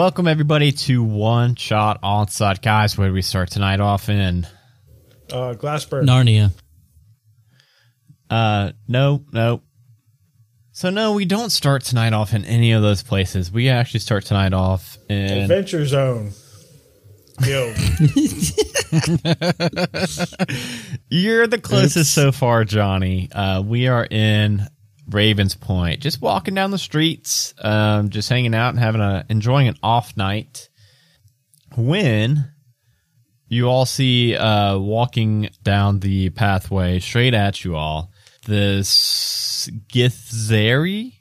Welcome everybody to One Shot Onslaught, guys. Where do we start tonight off in? Uh, Glassburg. Narnia. Uh, no, no. So no, we don't start tonight off in any of those places. We actually start tonight off in Adventure Zone. Yo, You're the closest so far, Johnny. Uh, we are in Ravens Point, just walking down the streets, um, just hanging out and having a enjoying an off night. When you all see uh, walking down the pathway straight at you all this Githzerai.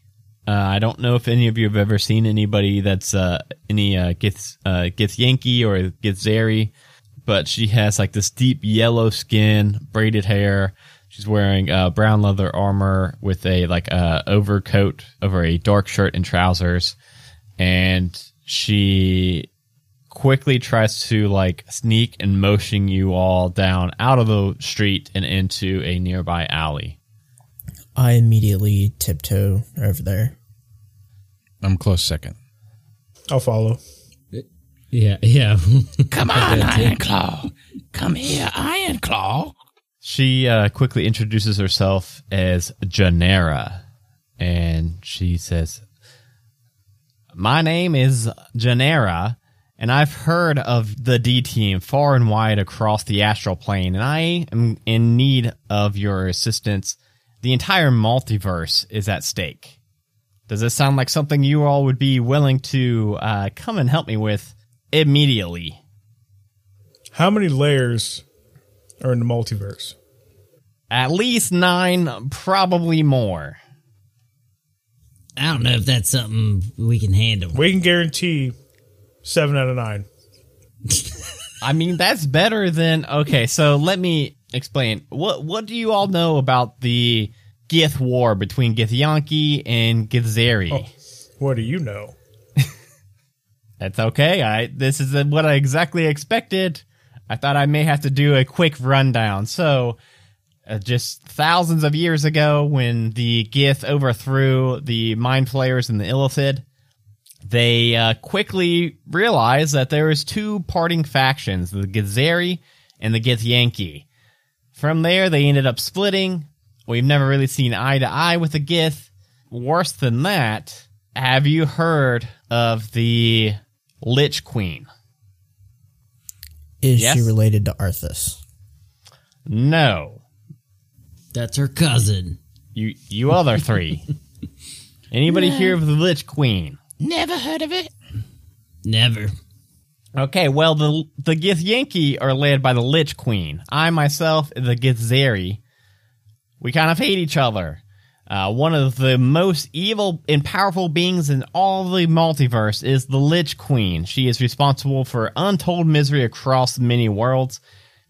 Uh, I don't know if any of you have ever seen anybody that's uh, any uh, Gith uh, Githyanki or Githzerai but she has like this deep yellow skin, braided hair. She's wearing uh, brown leather armor with a like uh, overcoat over a dark shirt and trousers, and she quickly tries to like sneak and motion you all down out of the street and into a nearby alley. I immediately tiptoe over there. I'm close second. I'll follow. Yeah, yeah. Come on, Iron Claw. Come here, Iron Claw. She uh, quickly introduces herself as Janera, and she says, "My name is Janera, and I've heard of the D team far and wide across the astral plane, and I am in need of your assistance. The entire multiverse is at stake. Does this sound like something you all would be willing to uh, come and help me with immediately?" How many layers are in the multiverse? At least nine, probably more. I don't know if that's something we can handle. We can guarantee seven out of nine. I mean, that's better than okay. So let me explain. What what do you all know about the Gith War between Githyanki and Githzerai? Oh. What do you know? That's okay. I this is what I exactly expected. I thought I may have to do a quick rundown. So, uh, just thousands of years ago, when the Gith overthrew the Mind Flayers and the Illithid, they uh, quickly realized that there was two parting factions: the Githzerai and the Githyanki. From there, they ended up splitting. We've never really seen eye to eye with the Gith. Worse than that, have you heard of the Lich Queen? Is Yes? she related to Arthas? No. That's her cousin. You you other three. Anybody hear of the Lich Queen? Never heard of it. Never. Okay, well the the Githyanki are led by the Lich Queen. I myself, the Githzerai, we kind of hate each other. Uh, one of the most evil and powerful beings in all the multiverse is the Lich Queen. She is responsible for untold misery across many worlds.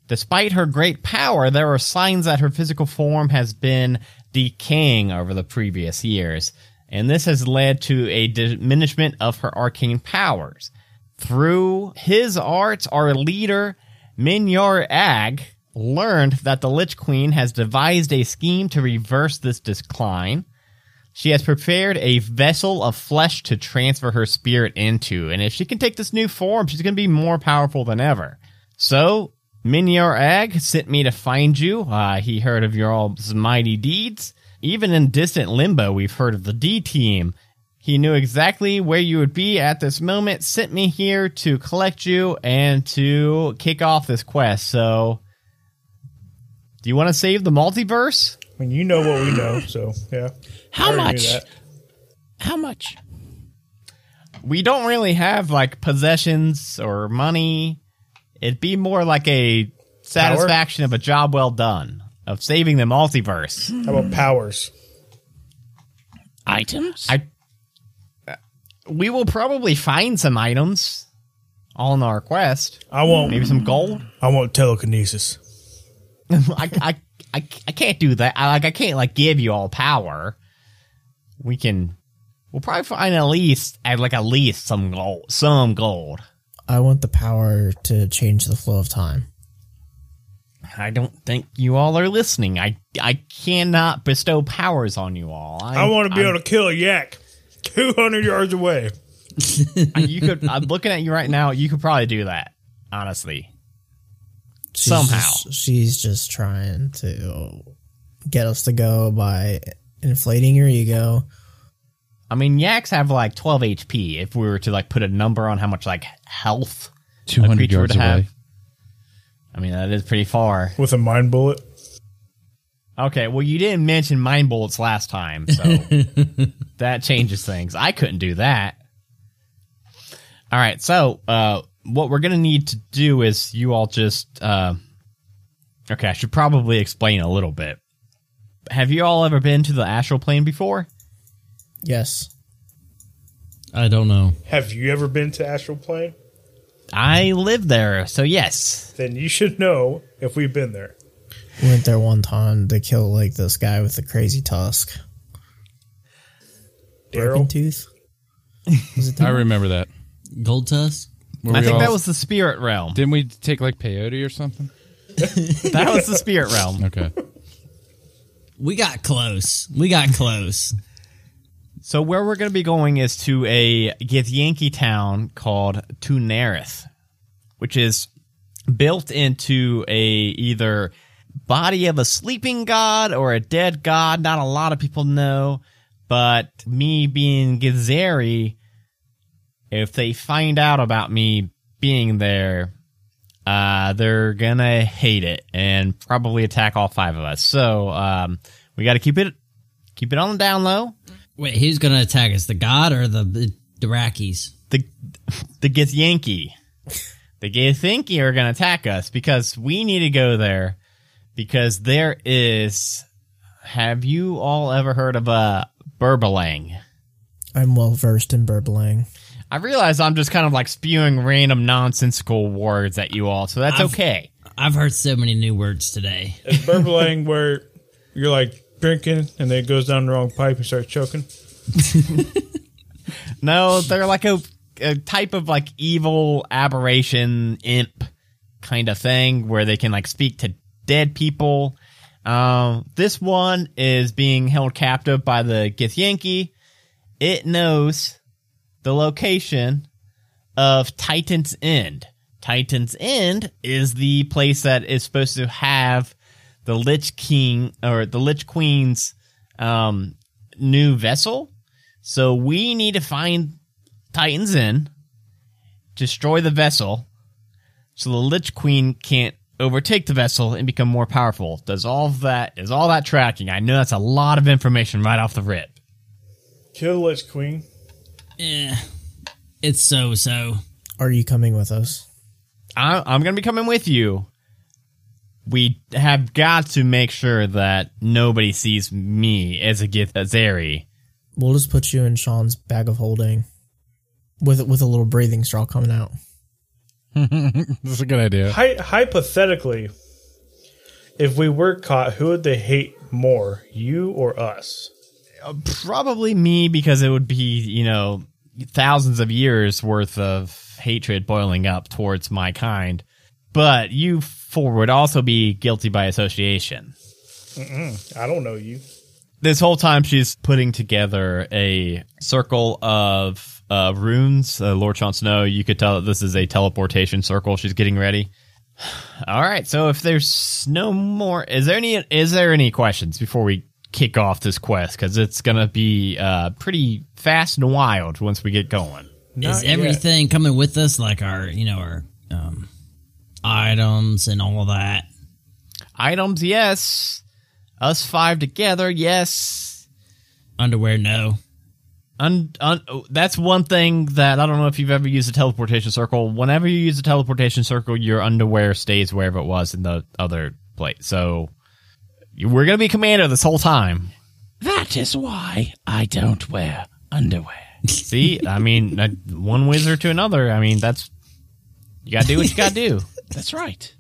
Despite her great power, there are signs that her physical form has been decaying over the previous years, and this has led to a diminishment of her arcane powers. Through his arts, our leader, Menyar-Ag, learned that the Lich Queen has devised a scheme to reverse this decline. She has prepared a vessel of flesh to transfer her spirit into, and if she can take this new form, she's going to be more powerful than ever. So, Menyar-Ag sent me to find you. Uh, he heard of your all's mighty deeds. Even in distant limbo, we've heard of the D team. He knew exactly where you would be at this moment, sent me here to collect you and to kick off this quest. So, do you want to save the multiverse? I mean, you know what we know, so yeah. How I already knew much? How much? We don't really have like possessions or money. It'd be more like a satisfaction of a job well done of saving the multiverse. How about powers? Items? I we will probably find some items on our quest. I want. Maybe some gold. I want telekinesis. I, I, I, I can't do that. I, like I can't like give you all power. We can. We'll probably find at least at like at least some gold. Some gold. I want the power to change the flow of time. I don't think you all are listening. I I cannot bestow powers on you all. I want to be able to kill a yak 200 yards away. Uh, you could. I'm looking at you right now. You could probably do that. Honestly, She's Somehow. just- she's just trying to get us to go by inflating your ego. I mean, yaks have like 12 HP. If we were to like put a number on how much like health a 200 creature yards would have, away. I mean that is pretty far. With a mind bullet. Okay, well you didn't mention mind bullets last time, so that changes things. I couldn't do that. All right, so uh, what we're gonna need to do is you all just uh, okay. I should probably explain a little bit. Have you all ever been to the astral plane before? Yes. I don't know. Have you ever been to Astral Plane? I live there, so yes. Then you should know if we've been there. We went there one time to kill like this guy with the crazy tusk. Broken Daryl? tooth? Was it I remember that. Gold tusk? Were I think all- that was the spirit realm. Didn't we take like peyote or something? That was the spirit realm. Okay. We got close. We got close. So where we're going to be going is to a Githyanki town called Tu'narath, which is built into a either body of a sleeping god or a dead god. Not a lot of people know, but me being Githzerai, if they find out about me being there, uh, they're gonna hate it and probably attack all five of us. So um, we got to keep it keep it on the down low. Wait, who's gonna attack us? The god or the the Iraqis? the the Githyanki. The Githyanki are going to attack us because we need to go there because there is. Have you all ever heard of a Berbalang? I'm well versed in Burbling. I realize I'm just kind of like spewing random nonsensical words at you all, so that's I've- okay. I've heard so many new words today. Is burbling where you're like drinking and then it goes down the wrong pipe and starts choking? No, they're like a, a type of like evil aberration imp kind of thing where they can like speak to dead people. Um, this one is being held captive by the Githyanki. It knows the location of Titan's End. Titan's End is the place that is supposed to have the Lich King or the Lich Queen's um, new vessel. So we need to find Titan's End, destroy the vessel, so the Lich Queen can't overtake the vessel and become more powerful. Does all of that is all that tracking? I know that's a lot of information right off the rip. Kill the Lich Queen. Eh, it's so so. Are you coming with us? I, I'm going to be coming with you. We have got to make sure that nobody sees me as a Githzerai. We'll just put you in Sean's bag of holding with with a little breathing straw coming out. That's a good idea. Hy- hypothetically, if we were caught, who would they hate more, you or us? Uh, probably me because it would be, you know, thousands of years worth of hatred boiling up towards my kind. But you four would also be guilty by association. I don't know you. This whole time she's putting together a circle of uh, runes. Uh, Lord Jon Snow, you could tell that this is a teleportation circle she's getting ready. All right, so if there's no more, is there any is there any questions before we kick off this quest? Because it's gonna be uh, pretty fast and wild once we get going. Not Is yet. everything coming with us? Like our, you know, our um, items and all that. Items, yes. Us five together, yes. Underwear, no. Un, un, that's one thing that I don't know if you've ever used a teleportation circle. Whenever you use a teleportation circle, your underwear stays wherever it was in the other place. So we're gonna be commander this whole time. That is why I don't wear underwear. See, I mean, uh, one wizard to another. I mean, that's you gotta do what you gotta do. That's right.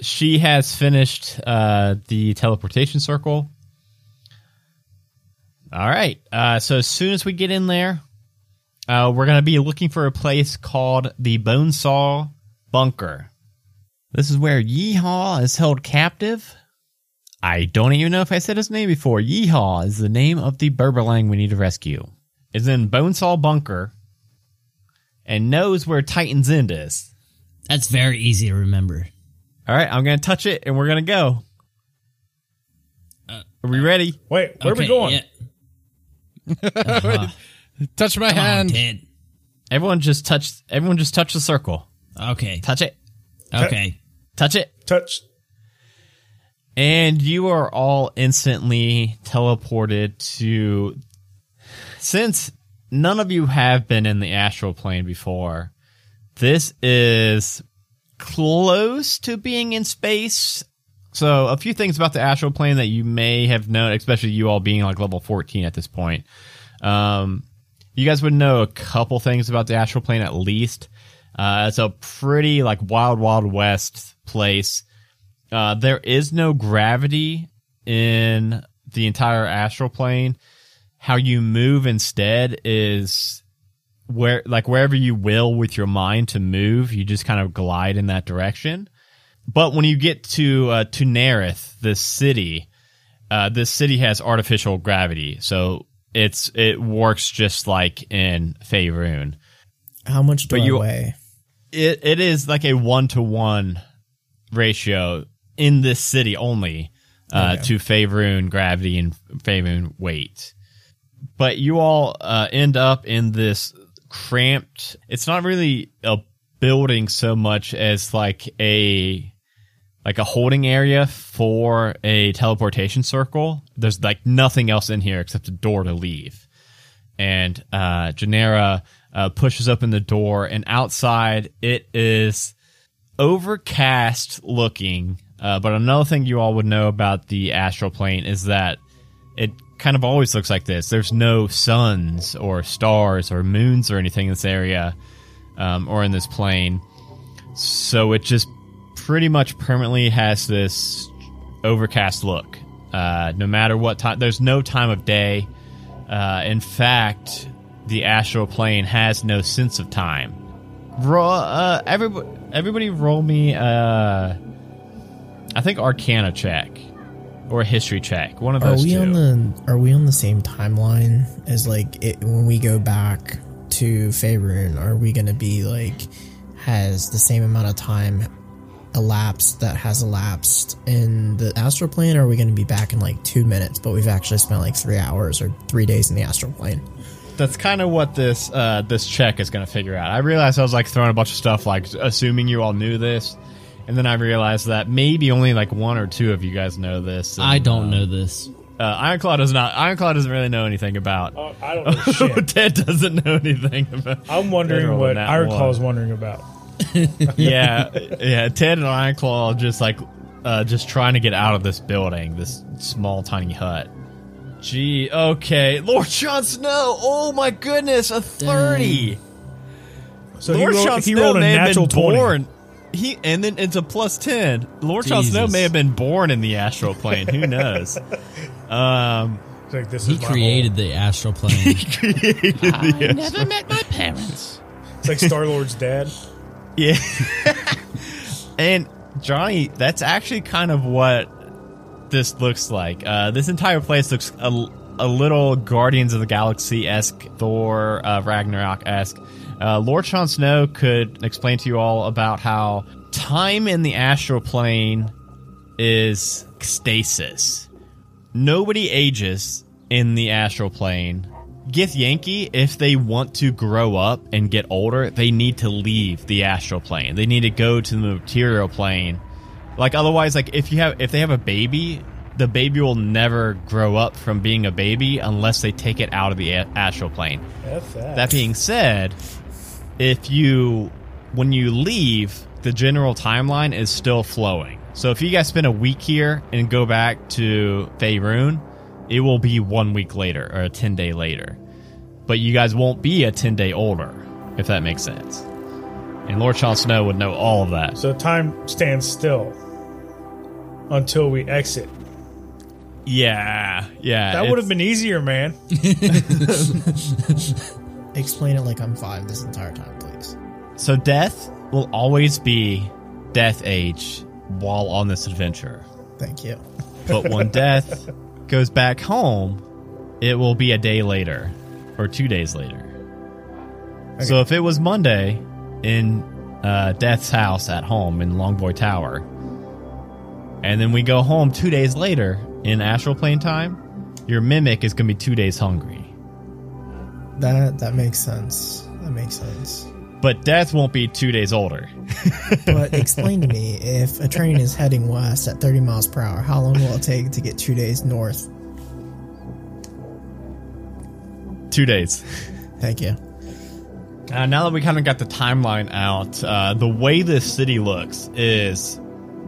She has finished uh, the teleportation circle. All right. Uh, so as soon as we get in there, uh, we're going to be looking for a place called the Bonesaw Bunker. This is where Yeehaw is held captive. I don't even know if I said his name before. Yeehaw is the name of the Berbalang we need to rescue. is in Bonesaw Bunker and knows where Titan's End is. That's very easy to remember. All right, I'm going to touch it and we're going to go. Are we ready? Wait, where are we going? yeah. Uh-huh. Touch my Come on, hand. Everyone just touch everyone just touch the circle. Okay. Touch it. Okay. Touch it. Touch. And you are all instantly teleported to. Since none of you have been in the astral plane before, this is close to being in space. So, a few things about the astral plane that you may have known, especially you all being like level 14 at this point. Um, you guys would know a couple things about the astral plane at least. Uh, it's a pretty like wild, wild west place. Uh, there is no gravity in the entire astral plane. How you move instead is where, like wherever you will with your mind to move, you just kind of glide in that direction. But when you get to uh, to Nerith, this city, uh, this city has artificial gravity, so it's it works just like in Faerun. How much do But I you- weigh? It it is like a one to one ratio in this city only uh, Okay. to Faerun gravity and Faerun weight. But you all uh, end up in this cramped. It's not really a building so much as like a like a holding area for a teleportation circle. There's like nothing else in here except a door to leave. And uh, Janera uh, pushes open the door, and outside it is overcast looking. Uh, but another thing you all would know about the astral plane is that it kind of always looks like this. There's no suns or stars or moons or anything in this area um, or in this plane. So it just pretty much permanently has this overcast look. Uh, no matter what time, there's no time of day. Uh, in fact, the astral plane has no sense of time. Roll, uh, everybody, everybody, roll me. Uh, I think Arcana check or a history check. One of those. Are we two. on the Are we on the same timeline as like it, when we go back to Faerun? Are we going to be like has the same amount of time elapsed that has elapsed in the astral plane? Or are we going to be back in like two minutes, but we've actually spent like three hours or three days in the astral plane? That's kind of what this uh, this check is going to figure out. I realized I was like throwing a bunch of stuff, like assuming you all knew this, and then I realized that maybe only like one or two of you guys know this. and, I don't uh, know this. Uh, Ironclaw does not. Ironclaw doesn't really know anything about. Oh, I don't know shit. Ted doesn't know anything about. I'm wondering what nat Ironclaw's one. wondering about. yeah, yeah. Ted and Ironclaw are just like uh, just trying to get out of this building, this small tiny hut. Gee, okay, Lord Jon Snow. Oh my goodness, a thirty. So Lord he rolled, Jon he Snow rolled a may have natural been 20. Born. He and then it's a plus ten. Lord Jon Snow may have been born in the astral plane. Who knows? um, like, this He is created the astral plane. created the I never met my parents. It's like Star Lord's dad. Yeah. and Johnny, that's actually kind of what this looks like. Uh, this entire place looks a, a little Guardians of the Galaxy esque, Thor, uh, Ragnarok esque. Uh, Lord Jon Snow could explain to you all about how time in the astral plane is stasis. Nobody ages in the astral plane. Githyanki, if they want to grow up and get older, they need to leave the astral plane. They need to go to the material plane. Like otherwise, like if you have if they have a baby, the baby will never grow up from being a baby unless they take it out of the astral plane. That being said, if you when you leave, the general timeline is still flowing. So if you guys spend a week here and go back to Faerun, it will be one week later or a ten day later. But you guys won't be a ten day older, if that makes sense. And Lord Jon Snow would know all of that. So time stands still until we exit. Yeah, yeah. That would have been easier, man. Explain it like I'm five this entire time, please. So death will always be death age while on this adventure. Thank you. But when death goes back home, it will be a day later. or two days later. So if it was Monday in uh, Death's house at home in Longboy Tower, and then we go home two days later in astral plane time, your mimic is going to be two days hungry. That that makes sense. That makes sense. But Death won't be two days older. But explain to me, if a train is heading west at 30 miles per hour, how long will it take to get two days north? two days. Thank you. Uh, now that we kind of got the timeline out, uh, the way this city looks is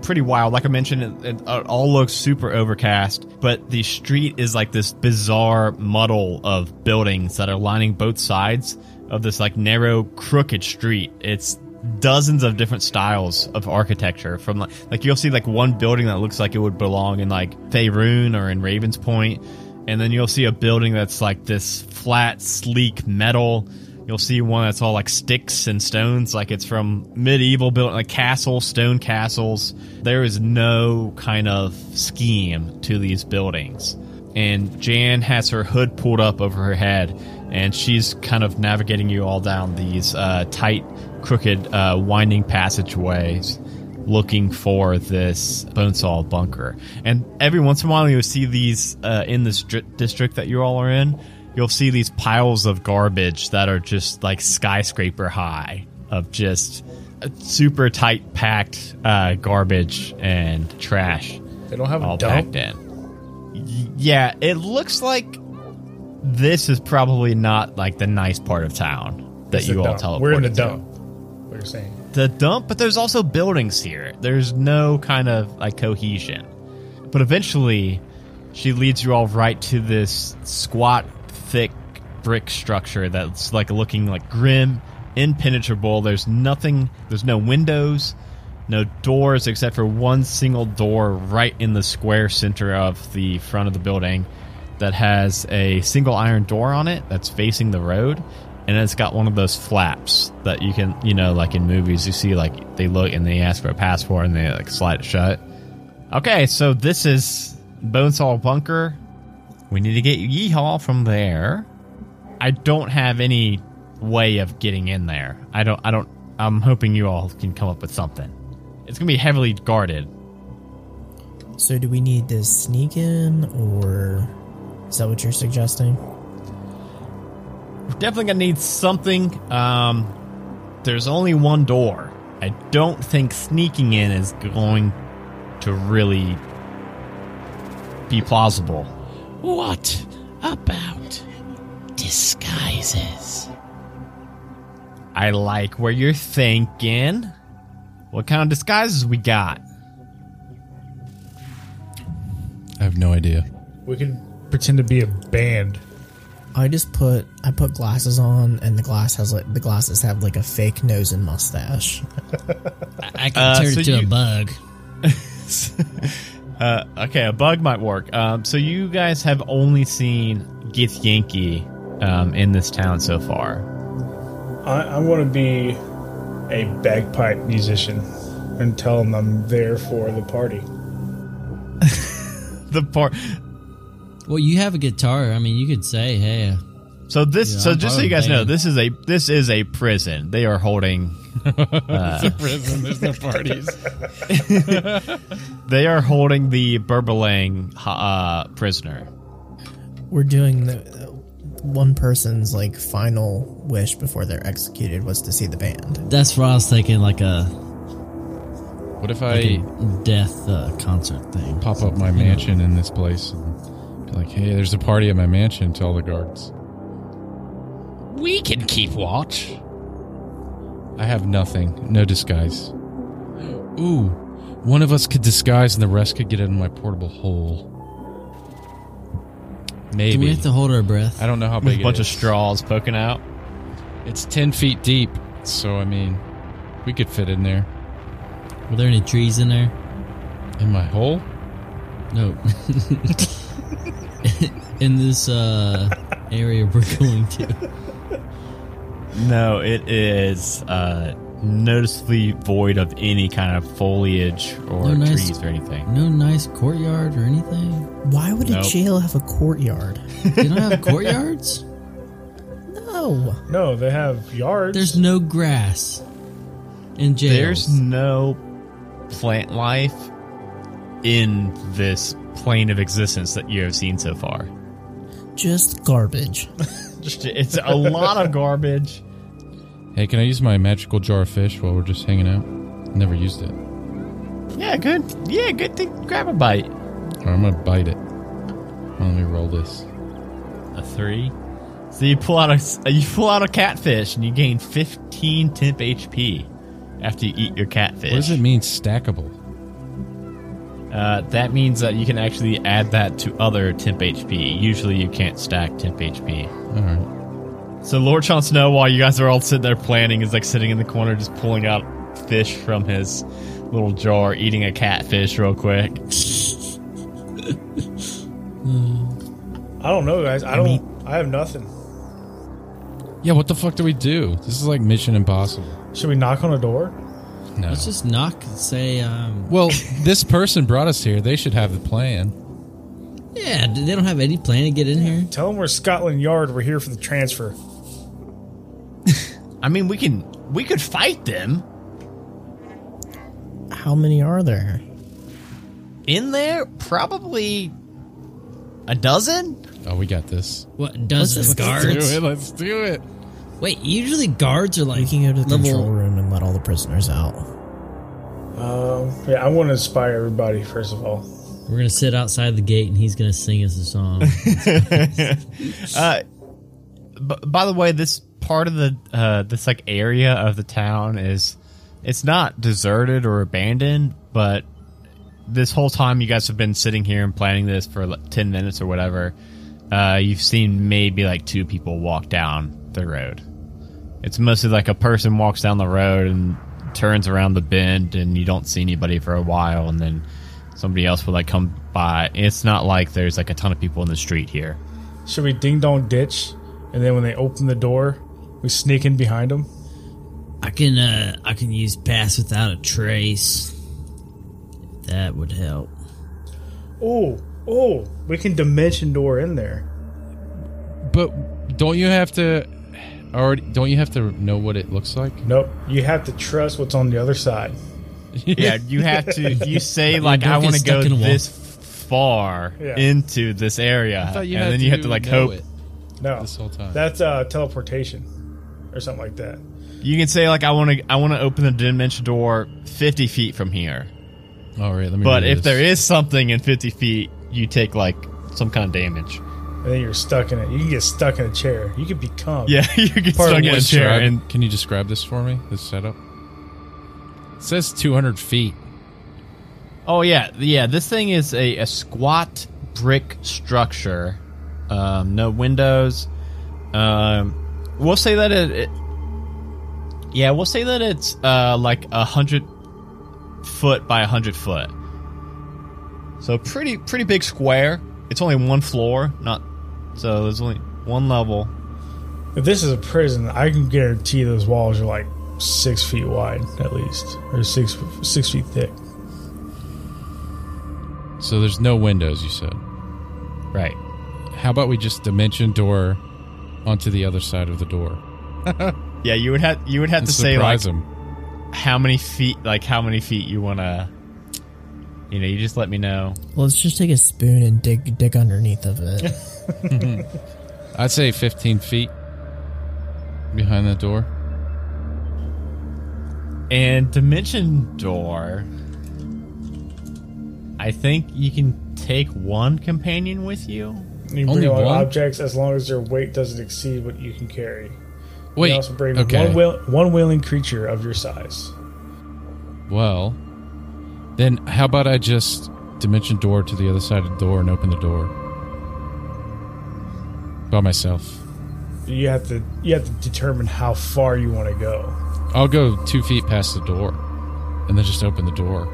pretty wild. Like I mentioned, it, it uh, all looks super overcast, but the street is like this bizarre muddle of buildings that are lining both sides of this like narrow, crooked street. It's dozens of different styles of architecture from like, like you'll see like one building that looks like it would belong in like Faerun or in Ravens Point, and then you'll see a building that's like this flat, sleek metal. You'll see one that's all like sticks and stones, like it's from medieval built like castle, stone castles. There is no kind of scheme to these buildings. And Jan has her hood pulled up over her head, and she's kind of navigating you all down these uh, tight, crooked, uh, winding passageways looking for this bonesaw bunker. And every once in a while, you'll see these uh, in this district that you all are in. You'll see these piles of garbage that are just like skyscraper high of just super tight packed uh, garbage and trash They don't have a all dump. packed in. Yeah, it looks like this is probably not like the nice part of town that It's you all dump. tell. We're in the dump. What you're saying? the dump, but there's also buildings here. There's no kind of like cohesion. But eventually, she leads you all right to this squat, thick brick structure that's like looking like grim, impenetrable. There's nothing, there's no windows, no doors except for one single door right in the square center of the front of the building that has a single iron door on it that's facing the road and it's got one of those flaps that you can you know like in movies you see like they look and they ask for a passport and they like slide it shut okay so this is bonesaw bunker we need to get yeehaw from there i don't have any way of getting in there i don't i don't i'm hoping you all can come up with something it's gonna be heavily guarded So, do we need to sneak in, or is that what you're suggesting? We're definitely gonna need something. Um, there's only one door. I don't think sneaking in is going to really be plausible. What about disguises? I like where you're thinking. What kind of disguises we got? I have no idea. We can pretend to be a band. I just put I put glasses on, and the glass has like the glasses have like a fake nose and mustache. I, I can Uh, turn so it to you- a bug. Uh, okay, a bug might work. Um, so you guys have only seen Githyanki um, in this town so far. I, I'm going to be a bagpipe musician and tell them I'm there for the party. The part. Well, you have a guitar. I mean, you could say, "Hey, uh, So this, Yeah, so I'm just so you guys know, this is a this is a prison. They are holding it's a prison. There's no parties. They are holding the Berbalang uh, prisoner. We're doing the one person's like final wish before they're executed was to see the band. that's what I was thinking, like a, What if like I a death uh, concert thing." pop up my mansion in this place and be like, hey, there's a party at my mansion, tell the guards. We can keep watch. I have nothing. No disguise. Ooh, one of us could disguise and the rest could get in my portable hole. Do we have to hold our breath? I don't know how With big a bunch it of straws poking out. It's 10 feet deep, so I mean, we could fit in there. Were there any trees in there? In my hole? No. in this uh, area we're going to. No, it is uh, noticeably void of any kind of foliage or No nice- trees or anything. No nice courtyard or anything. Why would Nope. a jail have a courtyard? They don't have courtyards. No. No, they have yards. There's no grass in jails. There's no plant life in this plane of existence that you have seen so far. Just garbage. Just it's a lot of garbage. Hey, can I use my magical jar of fish while we're just hanging out? Never used it. Yeah, good. Yeah, good to grab a bite. I'm gonna bite it. Well, let me roll this. A three. So you pull out a you pull out a catfish and you gain 15 temp HP after you eat your catfish. What does it mean, stackable? Uh, that means that you can actually add that to other temp HP. Usually, you can't stack temp HP. All right. So Lord Jon Snow, while you guys are all sitting there planning, is like sitting in the corner, just pulling out fish from his little jar, eating a catfish real quick. I don't know, guys. I don't. I have nothing. Yeah, what the fuck do we do? This is like Mission Impossible. Should we knock on a door? No. Let's just knock and say, um, well, this person brought us here. They should have the plan. Yeah, they don't have any plan to get in here. Tell them we're Scotland Yard. We're here for the transfer. I mean, we can we could fight them How many are there? in there. Probably a dozen. Oh, we got this. What does Let's guards? Let's do it. Let's do it. Wait, usually guards are like We can go to the control room and let all the prisoners out. Um, yeah, I want to inspire everybody first of all. We're gonna sit outside the gate and he's gonna sing us a song. Uh, by the way, this part of the uh, this like area of the town is it's not deserted or abandoned, but this whole time you guys have been sitting here and planning this for like, ten minutes or whatever. Uh, you've seen maybe like two people walk down the road. It's mostly like a person walks down the road and turns around the bend, and you don't see anybody for a while, and then somebody else will like come by. It's not like there's like a ton of people in the street here. Should we ding dong ditch, and then when they open the door, we sneak in behind them? I can uh I can use pass without a trace. That would help. Oh, oh, we can dimension door in there. But don't you have to already? Don't you have to know what it looks like? Nope, you have to trust what's on the other side. yeah, you have to. You say like, I want to go in a wall. this far Yeah. into this area, thought you and had then you have to like know hope. it No, this whole time. that's uh, teleportation or something like that. You can say like, I want to. I want to open the dimension door fifty feet from here. All right, let me. But if this. there is something in fifty feet, you take like some kind of damage. And then you're stuck in it. You can get stuck in a chair. You could become. Yeah, you get Part stuck in a what chair, Describe- and can you describe this for me? This setup. It says 200 feet. Oh yeah, yeah. This thing is a, a squat brick structure. Um, no windows. Um, we'll say that it, it. Yeah, we'll say that it's uh like a hundred foot by a hundred foot. So pretty pretty big square. It's only one floor, not so there's only one level. If this is a prison, I can guarantee those walls are like six feet wide at least, or six six feet thick. So there's no windows. You said. Right. How about we just dimension door onto the other side of the door Yeah, you would have you would have and to say like surprise them? how many feet like how many feet you want to you know you just let me know Let's just take a spoon and dig dig underneath of it. I'd say 15 feet behind that door. And dimension door i think you can take one companion with you You Only bring one? objects as long as their weight doesn't exceed what you can carry. You Wait. can also bring okay. one, will, one willing creature of your size. Well, then how about I just dimension door to the other side of the door and open the door by myself? You have to you have to determine how far you want to go. I'll go two feet past the door and then just open the door.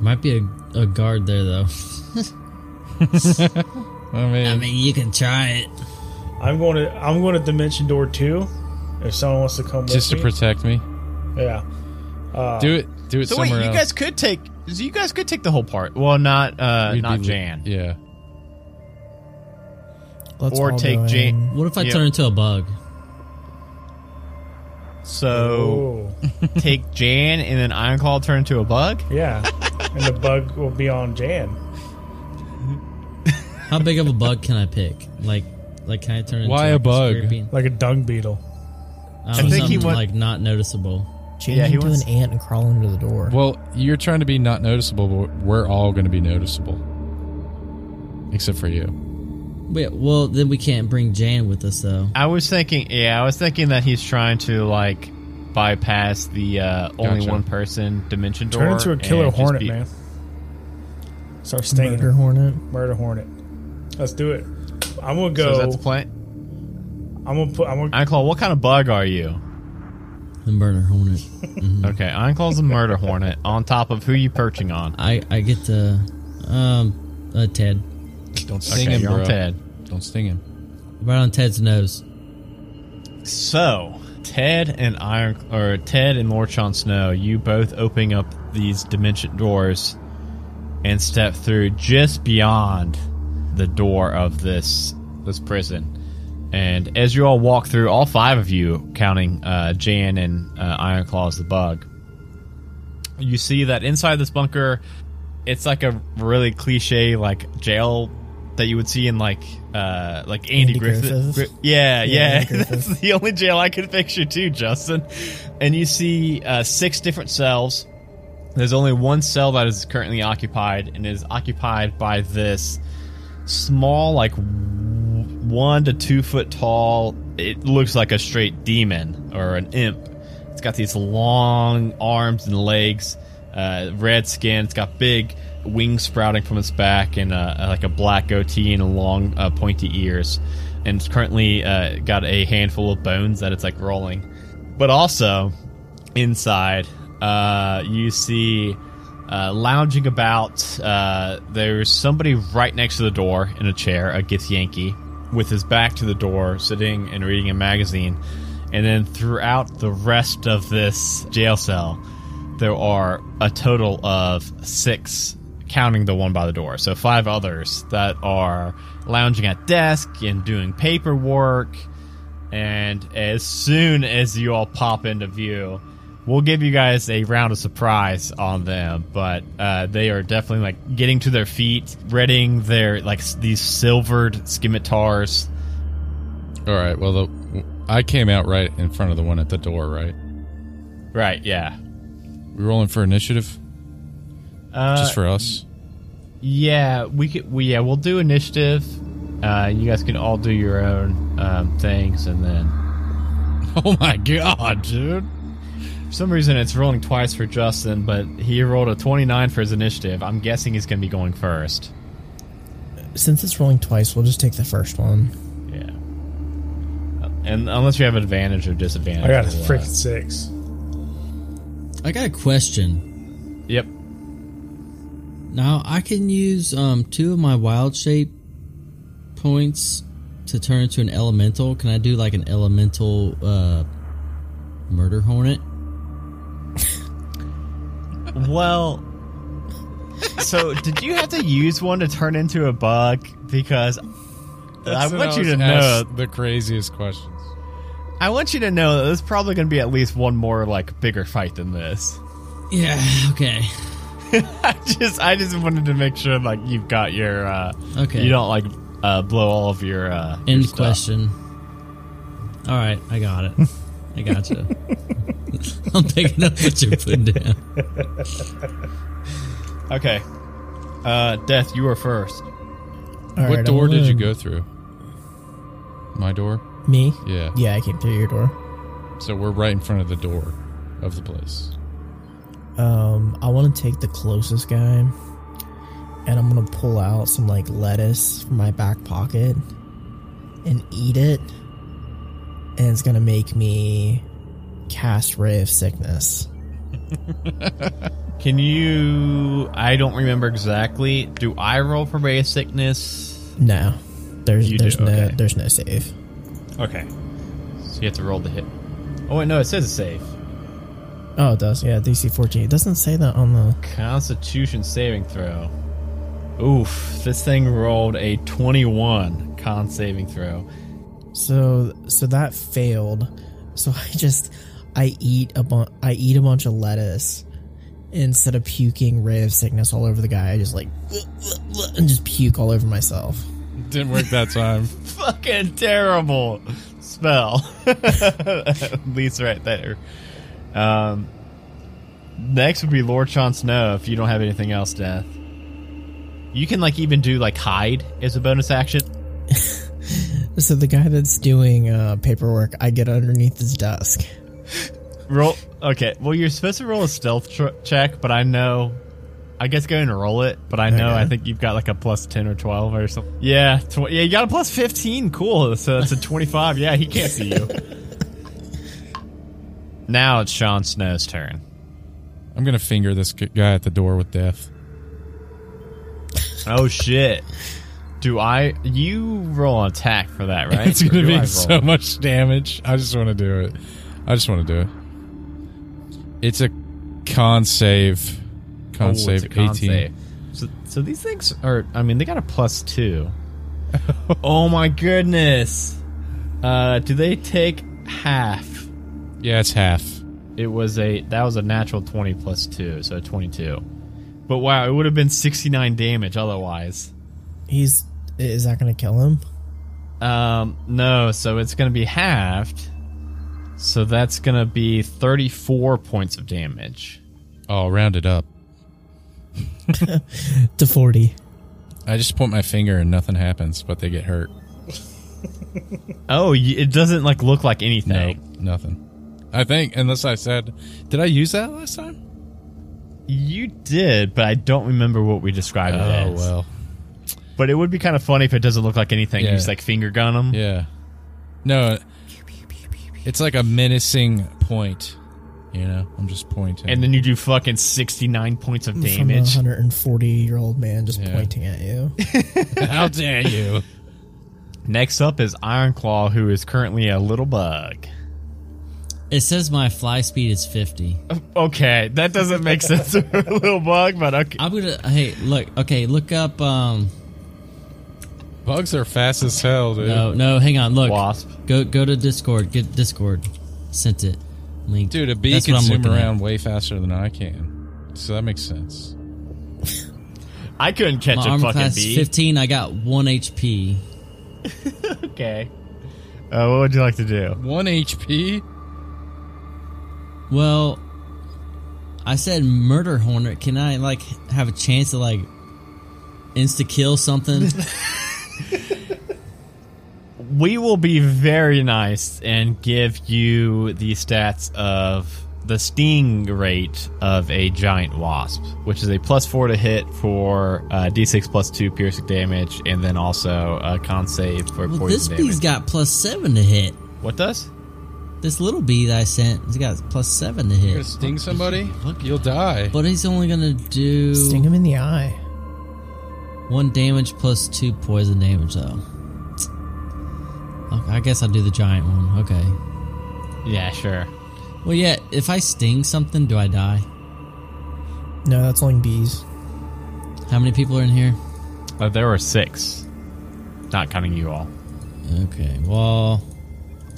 Might be a, a guard there though. I mean, I mean, you can try it. I'm going to I'm going to dimension door two. If someone wants to come just to me, protect me. yeah. Uh, Do it. Do it so wait somewhere you else. guys could take you guys could take the whole part well not uh We'd not be- jan Yeah. Let's or take go Jane. What if I Yeah. turn into a bug? So take Jan and then Ironclaw turn into a bug. yeah. and the bug will be on Jan. How big of a bug can I pick? Like, like can I turn into Why a bug? scorpion? Like a dung beetle. Um, think he something, went- like not noticeable. Change Yeah, he into wants- an ant and crawl under the door. Well, you're trying to be not noticeable, but we're all going to be noticeable, except for you. Wait, well then we can't bring Jan with us though. I was thinking, yeah, I was thinking that he's trying to like bypass the uh, only Gotcha. one person dimension door. Turn into a killer hornet, be- man. Start stinging. Murder hornet. Murder. hornet. hornet. Let's do it. I'm gonna So go. that's the plan. I'm gonna put. I'm gonna. Ironclaw, what kind of bug are you? The murder hornet. Okay, Ironclaw's a murder hornet. On top of who you perching on? I I get to um uh, Ted Don't sting Okay, him, you're bro. on Ted. Don't sting him. right on Ted's nose. So Ted and Iron or Ted and Lord Sean Snow, you both opening up these dimension doors and step through just beyond the door of this this prison. And as you all walk through, all five of you, counting uh, Jan and uh, Ironclaw as the bug, you see that inside this bunker, it's like a really cliche like jail that you would see in like uh like Andy, Andy Griffith. Griffith? Gri- yeah, Yeah, yeah. That's the only jail I could picture too, Justin. And you see uh, six different cells. There's only one cell that is currently occupied, and is occupied by this small, like one to two foot tall. It looks like a straight demon or an imp. It's got these long arms and legs, uh, red skin. It's got big wings sprouting from its back, and uh, like a black goatee and long, uh, pointy ears. And it's currently uh, got a handful of bones that it's like rolling. But also, inside, uh, you see uh, lounging about. Uh, there's somebody right next to the door in a chair, a Githyanki, with his back to the door, sitting and reading a magazine. And then throughout the rest of this jail cell, there are a total of six, counting the one by the door. So five others that are lounging at desk and doing paperwork. And as soon as you all pop into view, we'll give you guys a round of surprise on them. But uh, they are definitely like getting to their feet, readying their like these silvered scimitars. All right. Well, the, I came out right in front of the one at the door. Right. Right? Yeah. We rolling for initiative, Uh, just for us. Yeah, we could. We yeah, we'll do initiative. Uh, you guys can all do your own um, things, and then Oh my god, dude! for some reason it's rolling twice for Justin, but he rolled a twenty-nine for his initiative. I'm guessing he's going to be going first. Since it's rolling twice, we'll just take the first one. Yeah, and unless you have advantage or disadvantage, I got a we'll, uh, freaking six. I got a question. Yep. Now I can use um two of my wild shape points to turn into an elemental. Can I do like an elemental uh murder hornet? Well, so did you have to use one to turn into a bug? Because I want you to know the craziest questions. I want you to know that there's probably going to be at least one more like bigger fight than this. Yeah, okay. I just I just wanted to make sure like you've got your uh Okay. you don't like uh blow all of your uh your End stuff. question. All right, I got it. I got you. I'm picking up what you're putting down. Okay. Uh Death, you are first. All what right, door did you go through? My door. Me? Yeah. Yeah, I came through your door. So we're right in front of the door of the place. Um, I want to take the closest guy, and I'm gonna pull out some like lettuce from my back pocket and eat it, and it's gonna make me cast ray of sickness. Can you I don't remember exactly. Do I roll for ray of sickness? No, there's You there's do, no okay. there's no save. Okay. So you have to roll the hit. Oh wait, no, it says a save. Oh, it does. Yeah, DC 14. It doesn't say that on the. Constitution saving throw. Oof, this thing rolled a 21 con saving throw. So so that failed. So I just I eat a bu- I eat a bunch of lettuce instead of puking ray of sickness all over the guy. I just like and just puke all over myself. Didn't work that time. Fucking terrible spell. At least right there. Um, next would be Lord Jon Snow if you don't have anything else, Death. You can like even do like hide as a bonus action. So the guy that's doing uh, paperwork, I get underneath his desk. Roll. Okay. Well, you're supposed to roll a stealth tr- check, but I know. I guess go ahead and roll it, but I know Okay. I think you've got like a plus ten or twelve or something. Yeah, tw- yeah, you got a plus fifteen. Cool. So that's a twenty-five. Yeah, he can't see you. now it's Sean Snow's turn. I'm gonna finger this guy at the door with death. Oh shit! Do I? You roll an attack for that, right? It's gonna be so much damage. I just want to do it. I just want to do it. It's a con save. Con Oh, save con 18. save. So, so these things are. I mean, they got a plus two. oh my goodness! Uh, do they take half? Yeah, it's half. It was a that was a natural twenty plus two, so twenty two. But wow, it would have been sixty nine damage otherwise. He's is that going to kill him? Um, no, so it's going to be halved. So that's going to be thirty four points of damage. Oh, round it up. To forty. I just point my finger and nothing happens, but they get hurt. Oh, it doesn't like look like No, anything. nothing. I think, unless I said, did I use that last time? You did, but I don't remember what we described it oh, as. Oh well, But it would be kind of funny if it doesn't look like anything. You just like finger gun them. yeah. No, uh, it's like a menacing point. You know, I'm just pointing. And then you do fucking 69 points of From a damage. 140 year old man just Yeah. pointing at you. how dare you? Next up is Ironclaw, who is currently a little bug. It says my fly speed is 50. Okay, that doesn't make sense a little bug, but okay. I'm gonna. Hey, look. Okay, look up. Um, Bugs are fast as hell, dude. no, no. Hang on. Look. Wasp. Go, go to Discord. Get Discord. Sent it. Link. Dude, a bee That's can what I'm zoom looking at. around way faster than I can. So that makes sense. I couldn't catch My a armor fucking class bee. 15. I got one HP. Okay. Uh, what would you like to do? One HP? Well, I said murder hornet. Can I like have a chance to like insta kill something? We will be very nice and give you the stats of the sting rate of a giant wasp, which is a plus four to hit for uh, d6 plus two piercing damage, and then also a con save for well, poison this damage. bee's got plus seven to hit. what does? This little bee that I sent, he's got plus plus seven to You're hit. gonna sting somebody? Look, you'll die. But he's only gonna do Sting him in the eye. one damage plus two poison damage though. Okay, I guess I'll do the giant one. Okay. Yeah, sure. Well, yeah. If I sting something, do I die? No, that's only bees. How many people are in here? Uh, there were six, not counting you all. Okay. Well,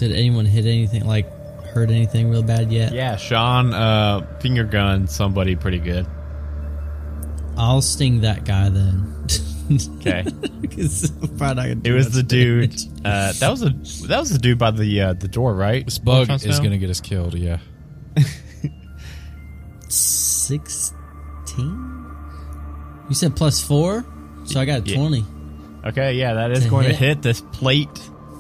did anyone hit anything like hurt anything real bad yet? Yeah, Sean uh, finger gun somebody pretty good. I'll sting that guy then. Okay. Probably not gonna do It was the dude. damage. Uh, that was a that was the dude by the uh, the door, right? This bug is Snow? gonna get us killed, yeah. Sixteen. You said plus four, so I got Yeah. twenty. Okay, yeah, that is To going to hit. hit this plate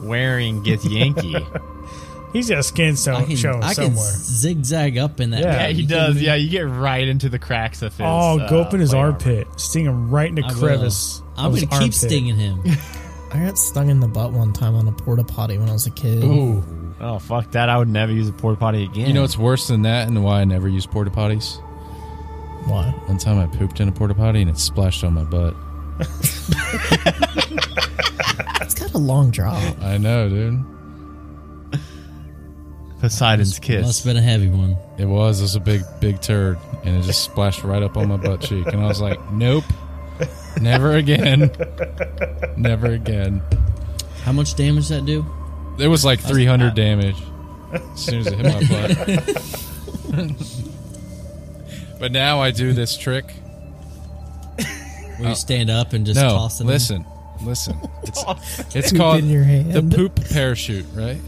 wearing Githyanki. He's got skin I so- can, showing I can somewhere. zigzag up in that. Yeah, yeah, he You does. kidding? Yeah, you get right into the cracks of his. Oh, go uh, up in his plate armor. armpit. Sting him right in the I will. crevice. I'm gonna keep armpit. stinging him. I got stung in the butt one time on a porta potty when I was a kid. Ooh. Oh fuck that! I would never use a porta potty again. You know what's worse than that and why I never use porta potties? Why? One time I pooped in a porta potty and it splashed on my butt. It's got a long drop. I know, dude. Poseidon's kiss. Must have been a heavy one. It was. It was a big, big turd, and it just splashed right up on my butt cheek. And I was like, "Nope, Never again. Never again. How much damage that do? It was like 300 damage as soon as it hit my butt. but now I do this trick. Where you uh, stand up and just no, toss it? in? listen, listen. It's, it's called in your hand. the poop parachute, right?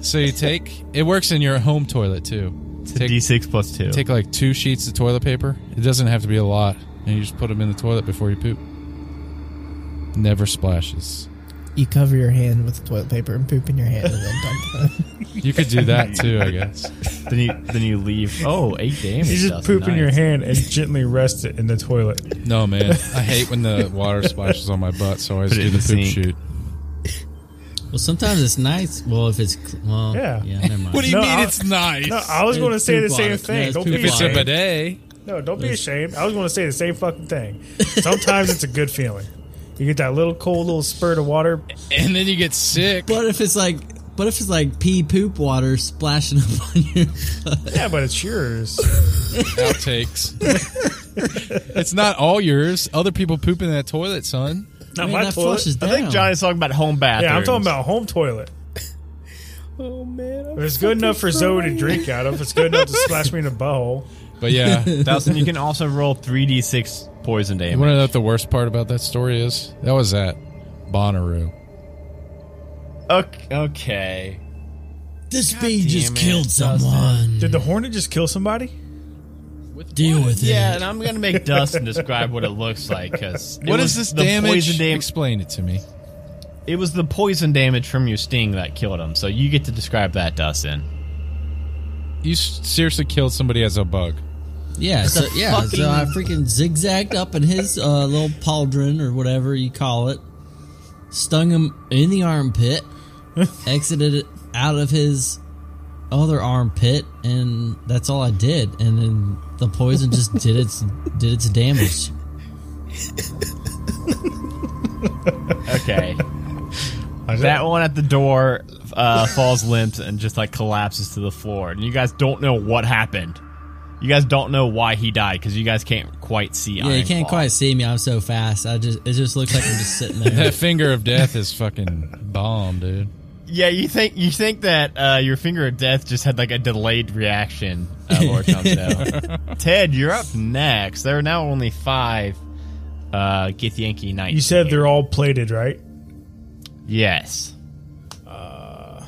so you take it works in your home toilet too. Take, D6 plus two. take like two sheets of toilet paper. It doesn't have to be a lot, and you just put them in the toilet before you poop. Never splashes. You cover your hand with toilet paper and poop in your hand and then dump it. You could do that too, I guess. then you then you leave. Oh, eight damage. You just Dustin, poop in your hand and gently rest it in the toilet. No, man. I hate when the water splashes on my butt, so I always Put it do in the the poop sink. shoot. Well, sometimes it's nice. Well, if it's well, Yeah. yeah, never mind. What do you No, mean I- it's nice? No, I was going to say the poop same water. thing. Yeah, it's don't poop be if it's a ashamed. bidet, No, don't be ashamed. I was going to say the same fucking thing. Sometimes it's a good feeling. You get that little cold little spurt of water. and then you get sick. But if it's like, but if it's like pee poop water splashing up on you? Yeah, but it's yours. Outtakes. it's not all yours. Other people poop in that toilet, son. Not man, my that toilet. flushes I down. think Johnny's talking about home bathrooms. Yeah, I'm talking about home toilet. oh man. If it's good enough for Zoe to drink out of, it's good enough to splash me in the butthole. But yeah, Dustin, you can also roll three d6 poison you damage. want to know what the worst part about that story is? That was at Bonnaroo. Okay. okay. this God bee just it, killed Dustin. someone. Did the hornet just kill somebody? Deal with Yeah, it. Yeah, and I'm gonna make Dustin describe what it looks like because What is this the damage? Dam- Explain it to me. it was the poison damage from your sting that killed him. So you get to describe that, Dustin. You seriously killed somebody as a bug. Yeah, so, yeah. fucking- So I freaking zigzagged up in his uh, little pauldron or whatever you call it, stung him in the armpit, exited it out of his other armpit, and that's all I did. And then the poison just did its did its damage. Okay. that one at the door uh, falls limp and just like collapses to the floor, and you guys don't know what happened. You guys don't know why he died because you guys can't quite see. Yeah, you can't Ironclaw. quite see me. I'm so fast. I just it just looks like I'm just sitting there. That finger of death is fucking bomb, dude. Yeah, you think you think that uh, your finger of death just had like a delayed reaction, uh, Lord Chumsdale. Ted, you're up next. There are now only five uh, Githyanki Knights. You said they're all plated, right? yes. Uh,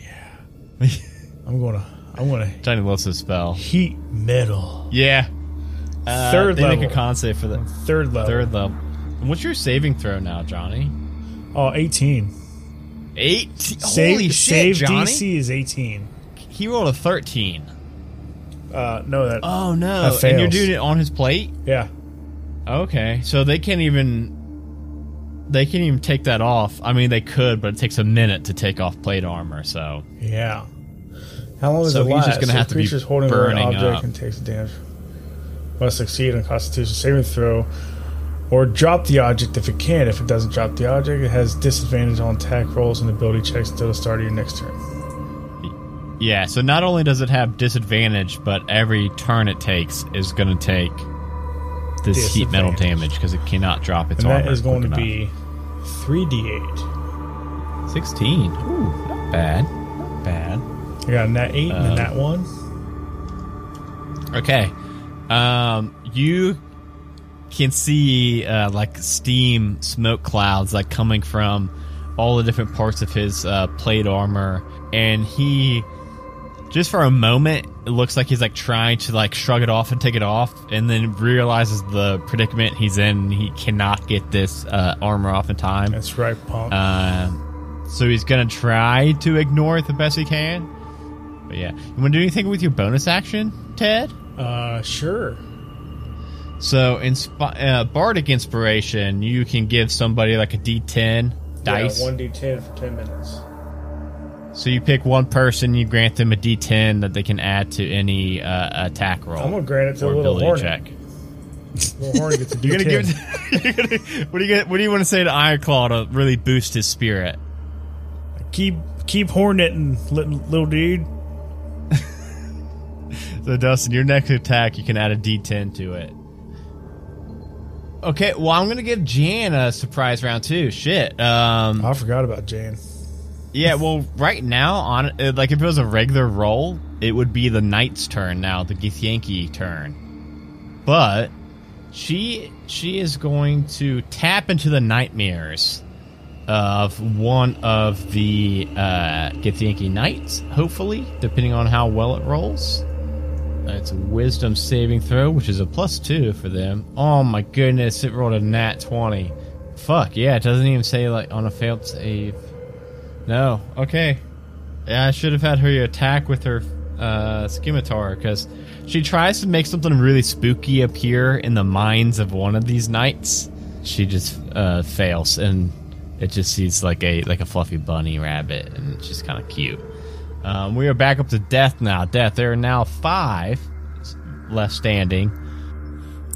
Yeah. I'm gonna, I'm gonna Johnny loves his spell. heat metal. Yeah. Uh, Third they level. make a con save for the Third level. third level. And what's your saving throw now, Johnny? Oh, 18. Eight. Save, Holy shit, save Johnny! DC is 18. He rolled a thirteen. Uh, no, that. Oh no! That And you're doing it on his plate. yeah. Okay, so they can't even they can't even take that off. I mean, they could, but it takes a minute to take off plate armor. So Yeah. How long does So it last? just gonna have to be creatures holding an object up. and takes damage. Must succeed on Constitution saving throw, or drop the object if it can. If it doesn't drop the object, it has disadvantage on attack rolls and ability checks until the start of your next turn. yeah, so not only does it have disadvantage, but every turn it takes is going to take this heat metal damage because it cannot drop its And armor. that is going to be three d8. sixteen. Ooh, not bad, not bad. I got a nat eight and a Um, nat one. Okay. Um, you can see uh, like steam, smoke clouds like coming from all the different parts of his uh, plate armor, and he just for a moment it looks like he's like trying to like shrug it off and take it off, and then realizes the predicament he's in. He cannot get this uh, armor off in time. That's right, punk. Uh, so he's gonna try to ignore it the best he can. But yeah, you want to do anything with your bonus action, Ted? Uh, sure. So, inspi- uh, bardic inspiration, you can give somebody like a D10 dice. Yeah, one d10 for ten minutes. so you pick one person, you grant them a D10 that they can add to any uh, attack roll I'm gonna grant it to a little hornet. check. Little hornet gets a You're gonna D10. give. It, you're gonna, what do you get? What do you want to say to Ironclaw to really boost his spirit? keep keep horneting, little, little dude. So Dustin, your next attack, you can add a D10 to it. Okay, well, I'm gonna give Jan a surprise round too. Shit. Um, I forgot about Jane. yeah. Well, right now, on uh, like if it was a regular roll, it would be the knight's turn now, the Githyanki turn. But she she is going to tap into the nightmares of one of the uh, Githyanki knights. Hopefully, depending on how well it rolls. It's a wisdom saving throw, which is a plus two for them. Oh my goodness, it rolled a nat 20. Fuck, yeah, it doesn't even say like on a failed save. No, okay. Yeah, I should have had her attack with her uh, scimitar because she tries to make something really spooky appear in the minds of one of these knights. She just uh, fails, and it just sees like a like a fluffy bunny rabbit, and it's just kind of cute. Um, we are back up to death now. Death. There are now five left standing.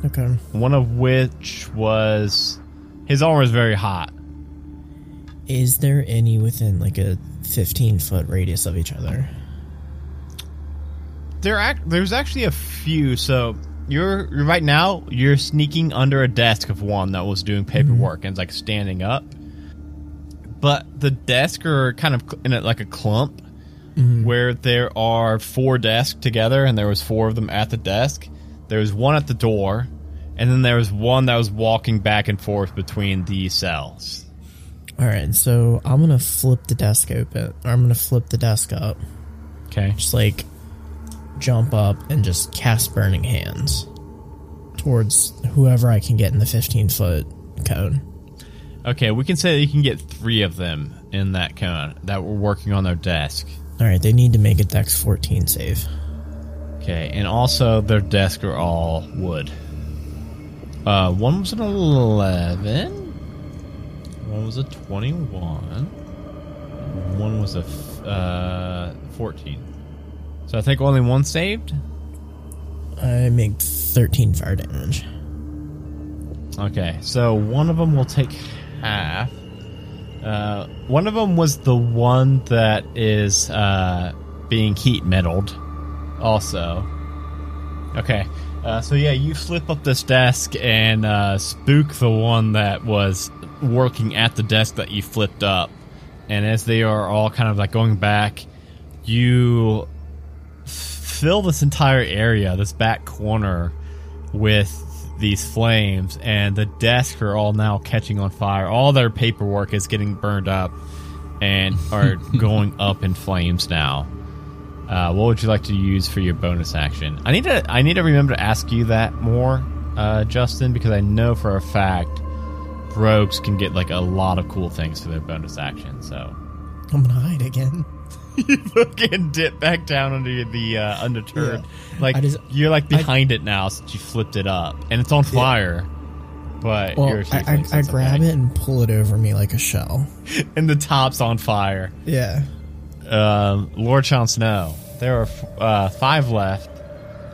Okay. One of which was his armor is very hot. Is there any within like a 15 foot radius of each other? There, act, there's actually a few. So you're right now you're sneaking under a desk of one that was doing paperwork and it's like standing up. But the desk are kind of in a, like a clump mm-hmm. where there are four desks together and there was four of them at the desk. There was one at the door, and then there was one that was walking back and forth between the cells. All right, so I'm gonna flip the desk open. Or I'm gonna flip the desk up, Okay. just like jump up and just cast burning hands towards whoever I can get in the 15 foot cone. Okay, we can say that you can get three of them in that cone that were working on their desk. All right, they need to make a Dex 14 save. Okay, and also their desks are all wood. Uh, one was an 11. One was a 21. One was a f- uh, 14. So I think only one saved? I make 13 fire damage. Okay, so one of them will take half. Uh, one of them was the one that is uh, being heat meddled. Also, okay. Uh, so yeah, you flip up this desk and uh, spook the one that was working at the desk that you flipped up. And as they are all kind of like going back, you fill this entire area, this back corner, with these flames, and the desks are all now catching on fire. All their paperwork is getting burned up and are going up in flames now. Uh, what would you like to use for your bonus action? I need to I need to remember to ask you that more, uh, Justin, because I know for a fact rogues can get like a lot of cool things for their bonus action. So I'm gonna hide again. you fucking dip back down under the uh, undeterred. Like I just- you're like behind it now since you flipped it up, and it's on fire. But Well, you're I, I, I grab it and pull it over me like a shell. and the top's on fire. Yeah. Um, Lord Jon Snow. There are uh, five left.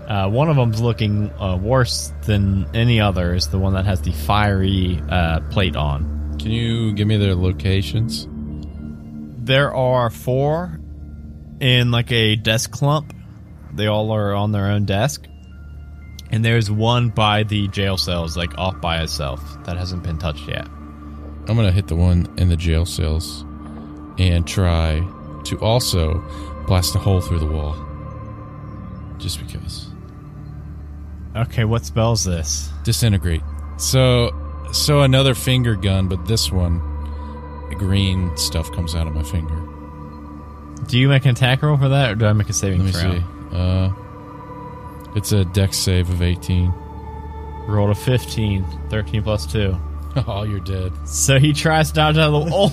Uh, one of them's looking uh, worse than any other. Is the one that has the fiery uh, plate on. Can you give me their locations? There are four in like a desk clump. They all are on their own desk. And there's one by the jail cells, like off by itself, that hasn't been touched yet. I'm gonna hit the one in the jail cells and try to also blast a hole through the wall. Just because. Okay, what spells this? Disintegrate. So so another finger gun, but this one green stuff comes out of my finger. Do you make an attack roll for that, or do I make a saving Let me throw? see. Uh it's a dex save of 18. Rolled a 15, 13 plus 2. Oh, you're dead. So he tries to dodge out of the Oh.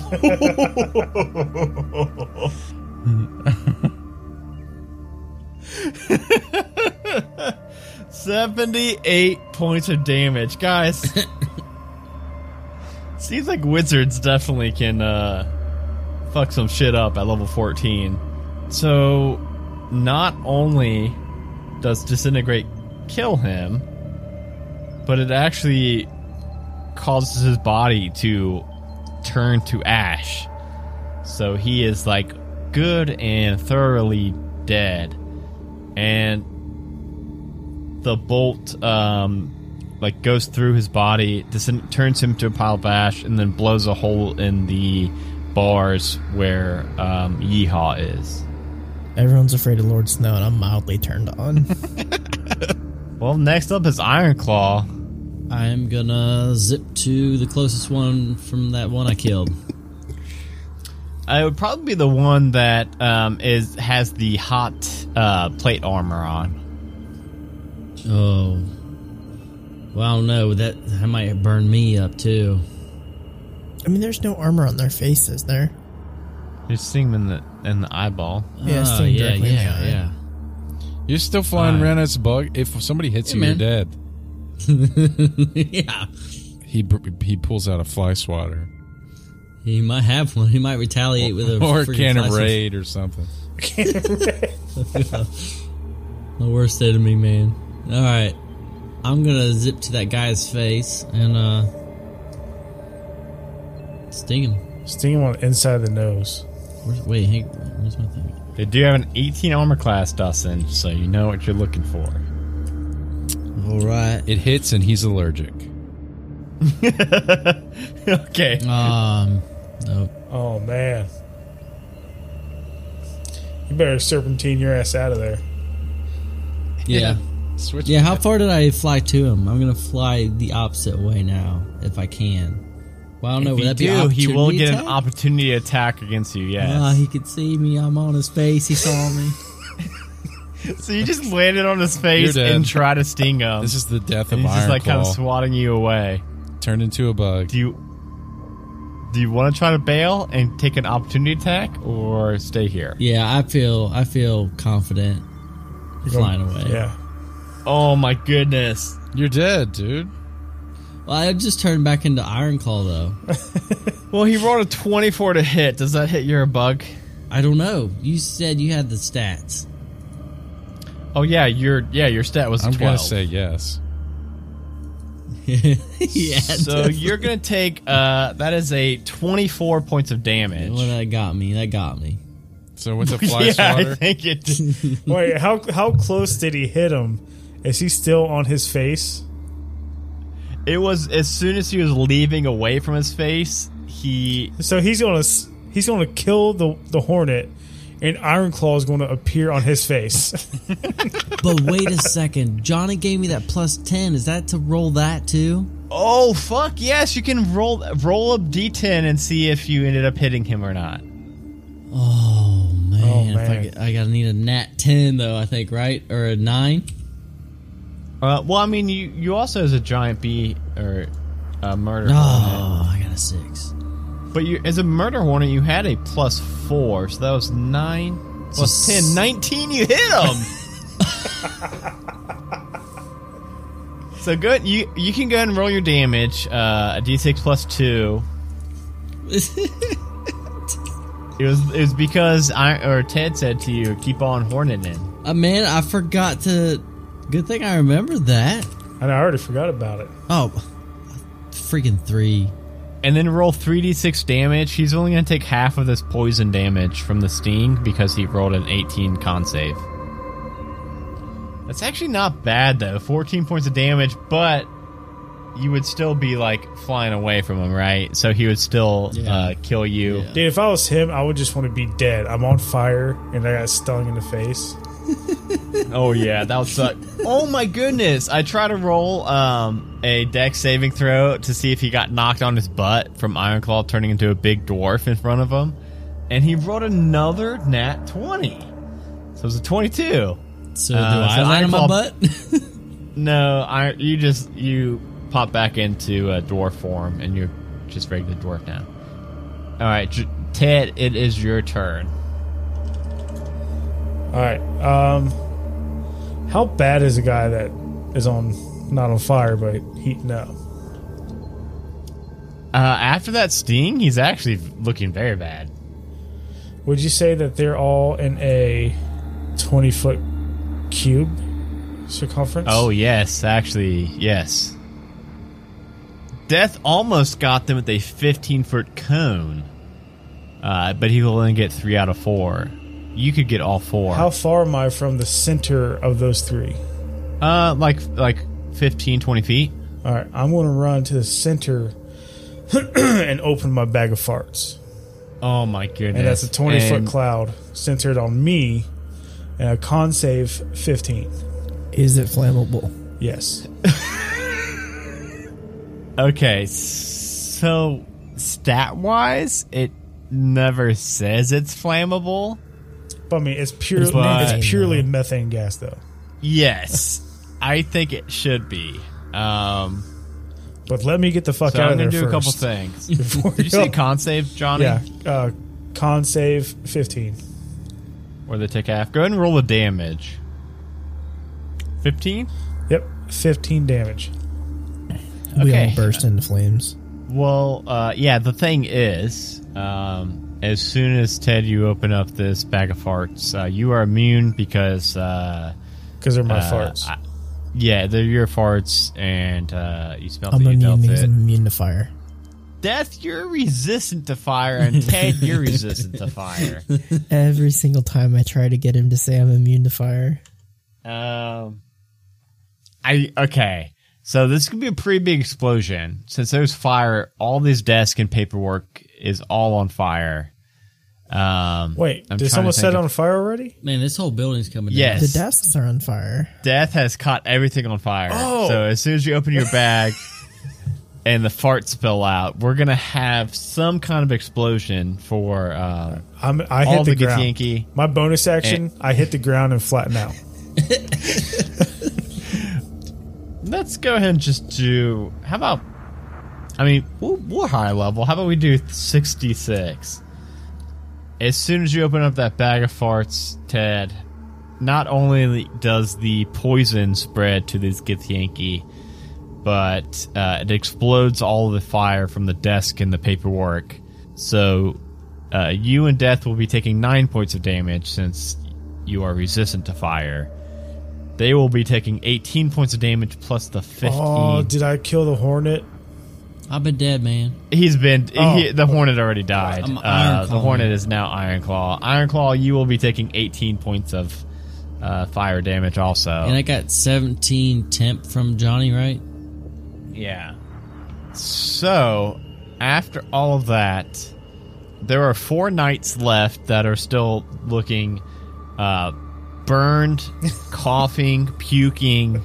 Seventy-eight points of damage, guys. Seems like wizards definitely can uh, fuck some shit up at level fourteen. So, not only does disintegrate kill him, but it actually causes his body to turn to ash. So he is like good and thoroughly dead. And the bolt um, like goes through his body, turns him to a pile of ash, and then blows a hole in the bars where um, Yeehaw is. Everyone's afraid of Lord Snow, and I'm mildly turned on. Well, next up is Iron Claw. I'm gonna zip to the closest one from that one I killed. Uh, it would probably be the one that um, is has the hot uh, plate armor on. Oh. Well, I don't know. That that might burn me up too. I mean, there's no armor on their faces there. You sting him in the in the eyeball. Yeah, Oh, sting yeah, directly in the yeah, eye. yeah. You're still flying around as a bug. If somebody hits Yeah, you, you're dead. yeah. He he pulls out a fly swatter He might have one. He might retaliate with a or a can of raid or something. The worst enemy, man. All right, I'm gonna zip to that guy's face and uh sting him. Sting him on the inside of the nose. Where's, wait, hey, where's my thing? They do have an 18 armor class, Dustin, so you know what you're looking for. All right. It hits and he's allergic. okay. Um. Nope. Oh man. You better serpentine your ass out of there. Yeah. Switch. Yeah. How far did I fly to him? I'm gonna fly the opposite way now, if I can. Well, I don't know. if Would you do, he will opportunity get an attack? opportunity attack against you. Yes. Ah, he could see me. I'm on his face. He saw me. so you just landed on his face and try to sting him. This is the death of and he's Iron just like kind of swatting you away. Turned into a bug. Do you do you want to try to bail and take an opportunity attack or stay here? Yeah, I feel. I feel confident flying away. Yeah. Oh my goodness. You're dead, dude. Well, I just turned back into Iron Claw though. Well, he rolled a 24 to hit. Does that hit your bug? I don't know. You said you had the stats. Oh yeah, your yeah, your stat was a I'm 12. gonna say yes. yeah. so you're gonna take uh that is a 24 points of damage. Well, that got me. That got me. So with the fly yeah, I think it. Wait, how how close did he hit him? Is he still on his face? It was as soon as he was leaving away from his face, he So he's gonna he's gonna kill the the hornet, and Iron Claw is going to appear on his face. But wait a second. Johnny gave me that plus 10. Is that to roll that too? Oh fuck yes, you can roll roll up d10 and see if you ended up hitting him or not. Oh, man. Oh, If I, I gotta need a nat 10 though, I think, right? Or a 9? Uh, well, I mean, you you also as a giant bee or a murder Oh, hornet, I got a 6. but you as a murder hornet you had a plus four, so that was nine plus So ten, 19, You hit him. so good. You you can go ahead and roll your damage. Uh, a d6 plus two. It was it was because I or Ted said to you, keep on horneting. uh, man, I forgot to. Good thing I remembered that. and I already forgot about it. Oh, freaking 3. And then roll 3d6 damage. He's only going to take half of this poison damage from the sting because he rolled an 18 con save. That's actually not bad though. 14 points of damage, but you would still be like flying away from him, right? So he would still Yeah. uh, kill you. Yeah. Dude, if I was him, I would just want to be dead. I'm on fire, and I got stung in the face. Oh yeah, that would suck. Oh my goodness! I try to roll um, a deck saving throw to see if he got knocked on his butt from Ironclaw turning into a big dwarf in front of him, and he rolled another nat twenty. So it was a twenty-two. So, do Uh, I so land on my butt? No, I you just you pop back into uh, dwarf form, and you're just regular dwarf now. All right, J- Ted, it is your turn. All right. Um, how bad is a guy that is on not on fire but heating up? Uh, after that sting, he's actually looking very bad. Would you say that they're all in a twenty foot cube circumference? Oh yes, actually yes. Death almost got them with a 15 foot cone, uh, but he will only get three out of four. You could get all four. How far am I from the center of those three? Uh, like like 15, 20 feet. All right, I'm going to run to the center and open my bag of farts. Oh my goodness! And that's a 20 foot cloud centered on me and a con save 15. Is it flammable? Yes. Okay, so stat wise, it never says it's flammable. But I mean, it's, pure, But- it's purely methane gas, though. Yes, I think it should be. Um, But let me get the fuck so out I'm of gonna there do a couple things. Before Did you say con save, Johnny? Yeah. Uh, con save 15. Or the tick half? Go ahead and roll the damage. Fifteen. Yep. 15 damage. We all burst into flames. Well, uh, yeah. The thing is, um, as soon as Ted, you open up this bag of farts, uh, you are immune because, uh, Because they're my uh, farts. I- yeah, they're your farts, and uh, you smell I'm that immune dealt because. I'm immune to fire. Death, you're resistant to fire, and Ted, you're resistant to fire. Every single time I try to get him to say I'm immune to fire. Um, I okay. So this could be a pretty big explosion since there's fire. All this desk and paperwork is all on fire. Um, Wait, I'm did someone set it on fire already? Man, this whole building's coming Yes. The desks are on fire. Death has caught everything on fire. Oh. So as soon as you open your bag and the farts spill out, we're gonna have some kind of explosion for uh, I'm, I all hit the, the ground. Githyanki. My bonus action, I hit the ground and flatten out. Let's go ahead and just do. How about? I mean, we're, we're high level. How about we do sixty-six? As soon as you open up that bag of farts, Ted, not only does the poison spread to this Githyanki, but uh, it explodes all the fire from the desk and the paperwork. So uh, you and Death will be taking nine points of damage since you are resistant to fire. They will be taking 18 points of damage plus the 15. Oh, did I kill the hornet? I've been dead, man. He's been Oh. he, the Hornet already died. I'm Uh, the Claw. Hornet is now Iron Claw. Iron Claw, you will be taking 18 points of uh, fire damage also. And I got 17 temp from Johnny, right? Yeah. So, after all of that, there are four knights left that are still looking uh, burned, coughing, puking,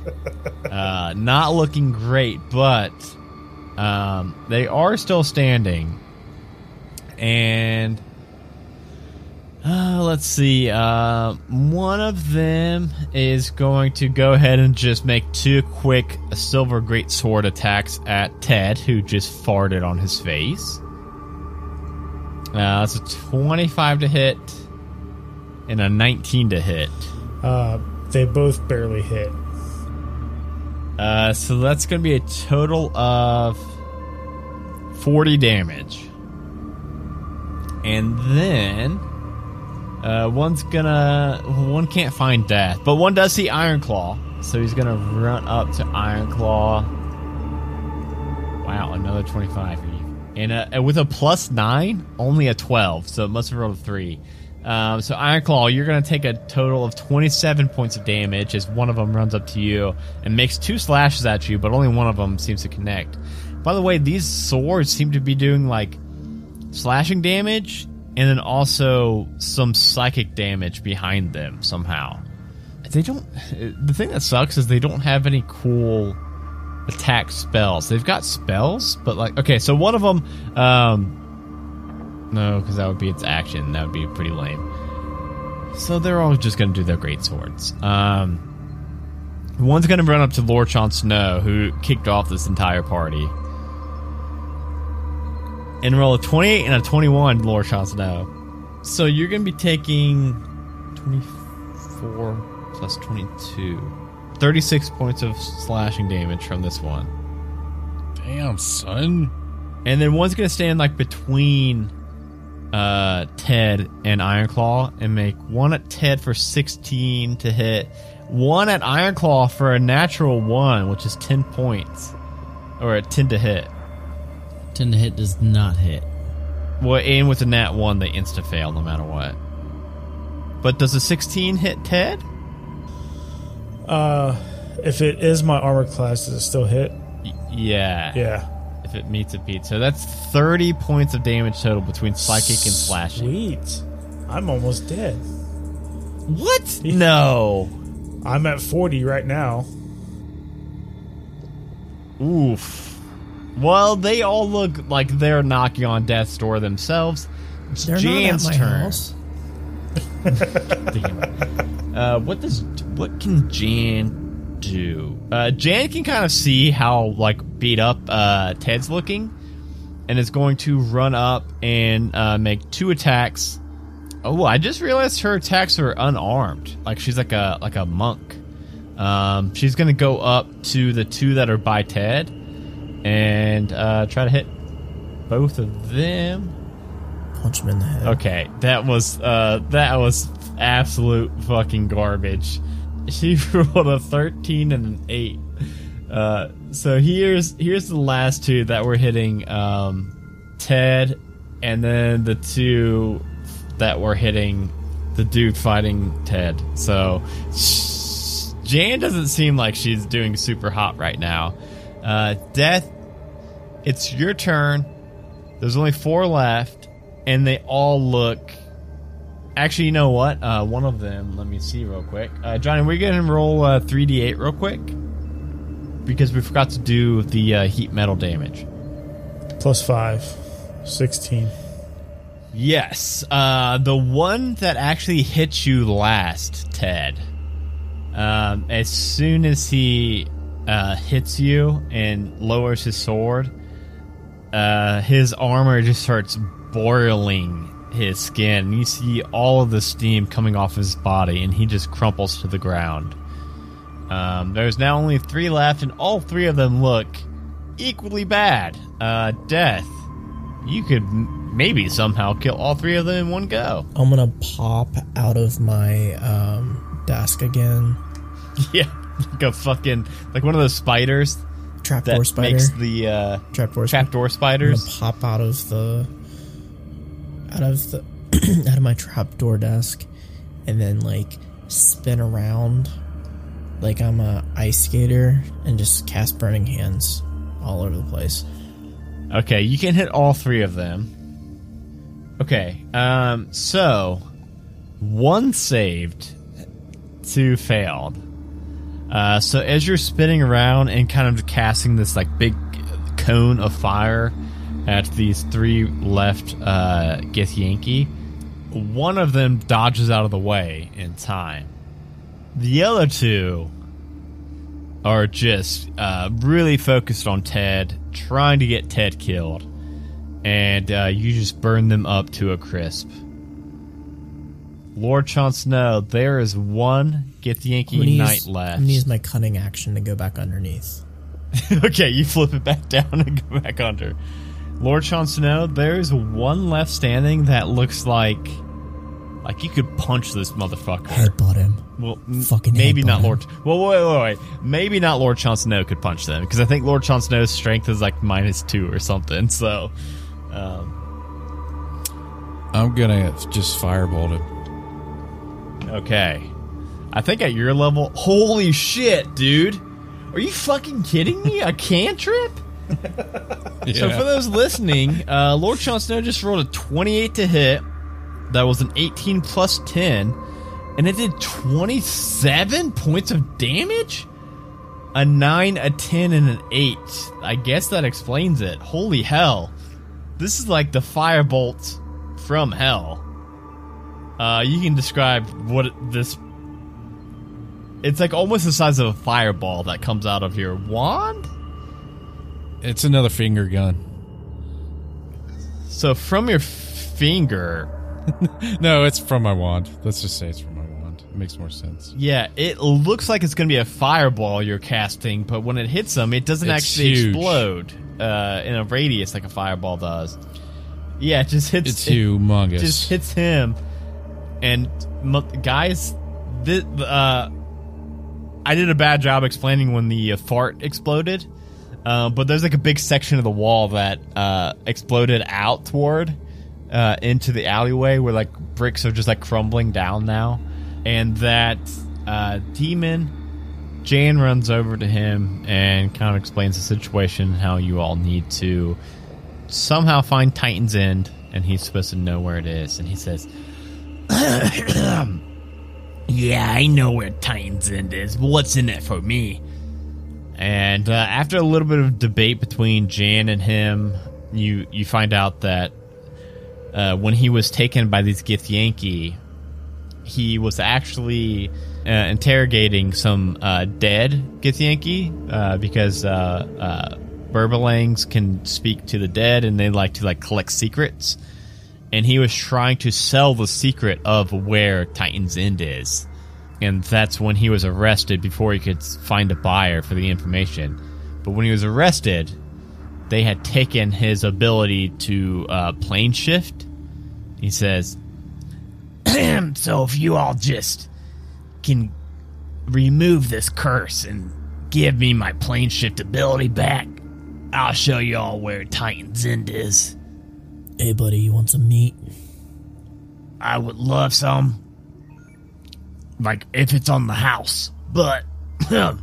uh, not looking great, but um, they are still standing. And uh, let's see. Uh, one of them is going to go ahead and just make two quick silver great sword attacks at Ted, who just farted on his face. Uh, that's a 25 to hit and a 19 to hit. Uh, they both barely hit. Uh, so that's going to be a total of 40 damage. And then uh, one's gonna one can't find death, but one does see Iron Claw, so he's gonna run up to Iron Claw. Wow, another 25. And, uh, and with a plus nine, only a 12, so it must have rolled a three. Um, so Iron Claw, you're going to take a total of 27 points of damage as one of them runs up to you and makes two slashes at you, but only one of them seems to connect. By the way, these swords seem to be doing like slashing damage and then also some psychic damage behind them somehow. They don't. The thing that sucks is they don't have any cool attack spells. They've got spells, but like okay, so one of them, um, no, because that would be its action. That would be pretty lame. So they're all just going to do their great swords. Um, one's going to run up to Lord Jon Snow, who kicked off this entire party, and roll a twenty-eight and a twenty-one. Lord Jon Snow. So you're going to be taking twenty-four plus twenty-two. 36 points of slashing damage from this one. Damn, son. And then one's going to stand like between uh, Ted and Ironclaw and make one at Ted for 16 to hit, one at Ironclaw for a natural one, which is 10 points. Or a 10 to hit. 10 to hit does not hit. Well, and with a nat 1, they insta fail no matter what. But does a 16 hit Ted? Uh, if it is my armor class, does it still hit? Y- yeah. Yeah. If it meets a beat. So that's 30 points of damage total between psychic and slashing. Sweet. I'm almost dead. What? No. I'm at 40 right now. Oof. Well, they all look like they're knocking on death's door themselves. It's They're Jan's not at my turn. house. Damn. uh, what does what can Jan do? Uh, Jan can kind of see how like beat up uh, Ted's looking, and is going to run up and uh, make two attacks. Oh, I just realized her attacks are unarmed. Like she's like a like a monk. Um, she's gonna go up to the two that are by Ted and uh, try to hit both of them. Punch him in the head. Okay, that was uh that was absolute fucking garbage. She rolled a thirteen and an eight. Uh, so here's here's the last two that were hitting um, Ted, and then the two that were hitting the dude fighting Ted. So Jan doesn't seem like she's doing super hot right now. Uh, Death, it's your turn. There's only four left, and they all look. Actually, you know what? Uh, one of them. Let me see real quick. Uh, Johnny, we're gonna roll uh, 3d8 real quick because we forgot to do the uh, heat metal damage. Plus 5. 16. Yes, uh, the one that actually hits you last, Ted. Um, as soon as he uh, hits you and lowers his sword, uh, his armor just starts boiling his skin. You see all of the steam coming off his body, and he just crumples to the ground. Um, there's now only three left, and all three of them look equally bad. Uh, death. You could m- maybe somehow kill all three of them in one go. I'm gonna pop out of my um, desk again. Yeah, like a fucking like one of those spiders Trapdoor that spider. makes the uh, Trapdoor spider. trapdoor I'm spiders. pop out of the out of the out of my trapdoor desk, and then like spin around like I'm a ice skater and just cast burning hands all over the place. Okay, you can hit all three of them. Okay, um, so one saved, two failed. Uh, so as you're spinning around and kind of casting this like big cone of fire at these three left uh, Githyanki, one of them dodges out of the way in time. The other two are just uh, really focused on Ted, trying to get Ted killed, and uh, you just burn them up to a crisp. Lord Jon Snow, there is one I'm Githyanki gonna knight use, I'm gonna use my cunning action to go back underneath. okay, you flip it back down and go back under. Lord Jon Snow, there's one left standing that looks like like you could punch this motherfucker. Headbutt him. Well, Fucking maybe headbutt not him. Lord. Well, wait, wait, wait. Maybe not Lord Jon Snow could punch them because I think Lord Jon Snow's strength is like minus two or something. So, um, I'm gonna just firebolt him. okay. I think at your level, holy shit, dude! Are you fucking kidding me? A cantrip? So for those listening, uh, Lord Jon Snow just rolled a 28 to hit. That was an 18 plus 10, and it did 27 points of damage. A 9, a 10, and an 8. I guess that explains it. Holy hell. This is like the firebolt from hell. Uh, you can describe what this. It's like almost the size of a fireball that comes out of your wand? It's another finger gun. So from your finger, No, it's from my wand. Let's just say it's from my wand. It makes more sense. yeah, it looks like it's going to be a fireball you're casting, but when it hits them, it doesn't It's actually huge. explode uh, in a radius like a fireball does. Yeah, it just hits. It's humongous. just hits him, and mo- guys, thi- uh, I did a bad job explaining when the uh, fart exploded. Uh, but there's like a big section of the wall that uh, exploded out toward uh, into the alleyway where like bricks are just like crumbling down now, and that uh, demon Jan runs over to him and kind of explains the situation, how you all need to somehow find Titan's End, and he's supposed to know where it is. And he says, Yeah, I know where Titan's End is, but what's in it for me? And uh, after a little bit of debate between Jan and him, you you find out that uh, when he was taken by these Githyanki, he was actually uh, interrogating some uh, dead Githyanki uh, because uh, Berbalangs can speak to the dead and they like to like collect secrets. And he was trying to sell the secret of where Titan's End is and that's when he was arrested before he could find a buyer for the information. But when he was arrested, they had taken his ability to uh, plane shift. He says, so if you all just can remove this curse and give me my plane shift ability back, I'll show you all where Titan's End is. Hey, buddy, you want some meat? I would love some. Like, if it's on the house. But, I,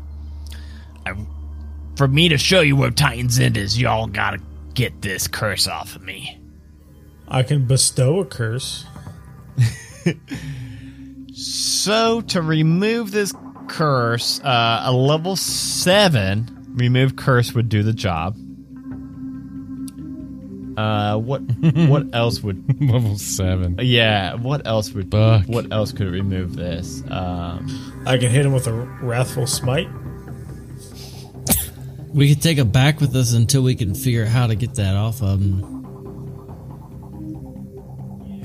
for me to show you where Titan's End is, y'all gotta get this curse off of me. I can bestow a curse. So to remove this curse, uh, a level seven remove curse would do the job. Uh, what what else would? Level seven. Yeah, what else would? Fuck. What else could remove this? Um, I can hit him with a wrathful smite. We could take it back with us until we can figure out how to get that off of him.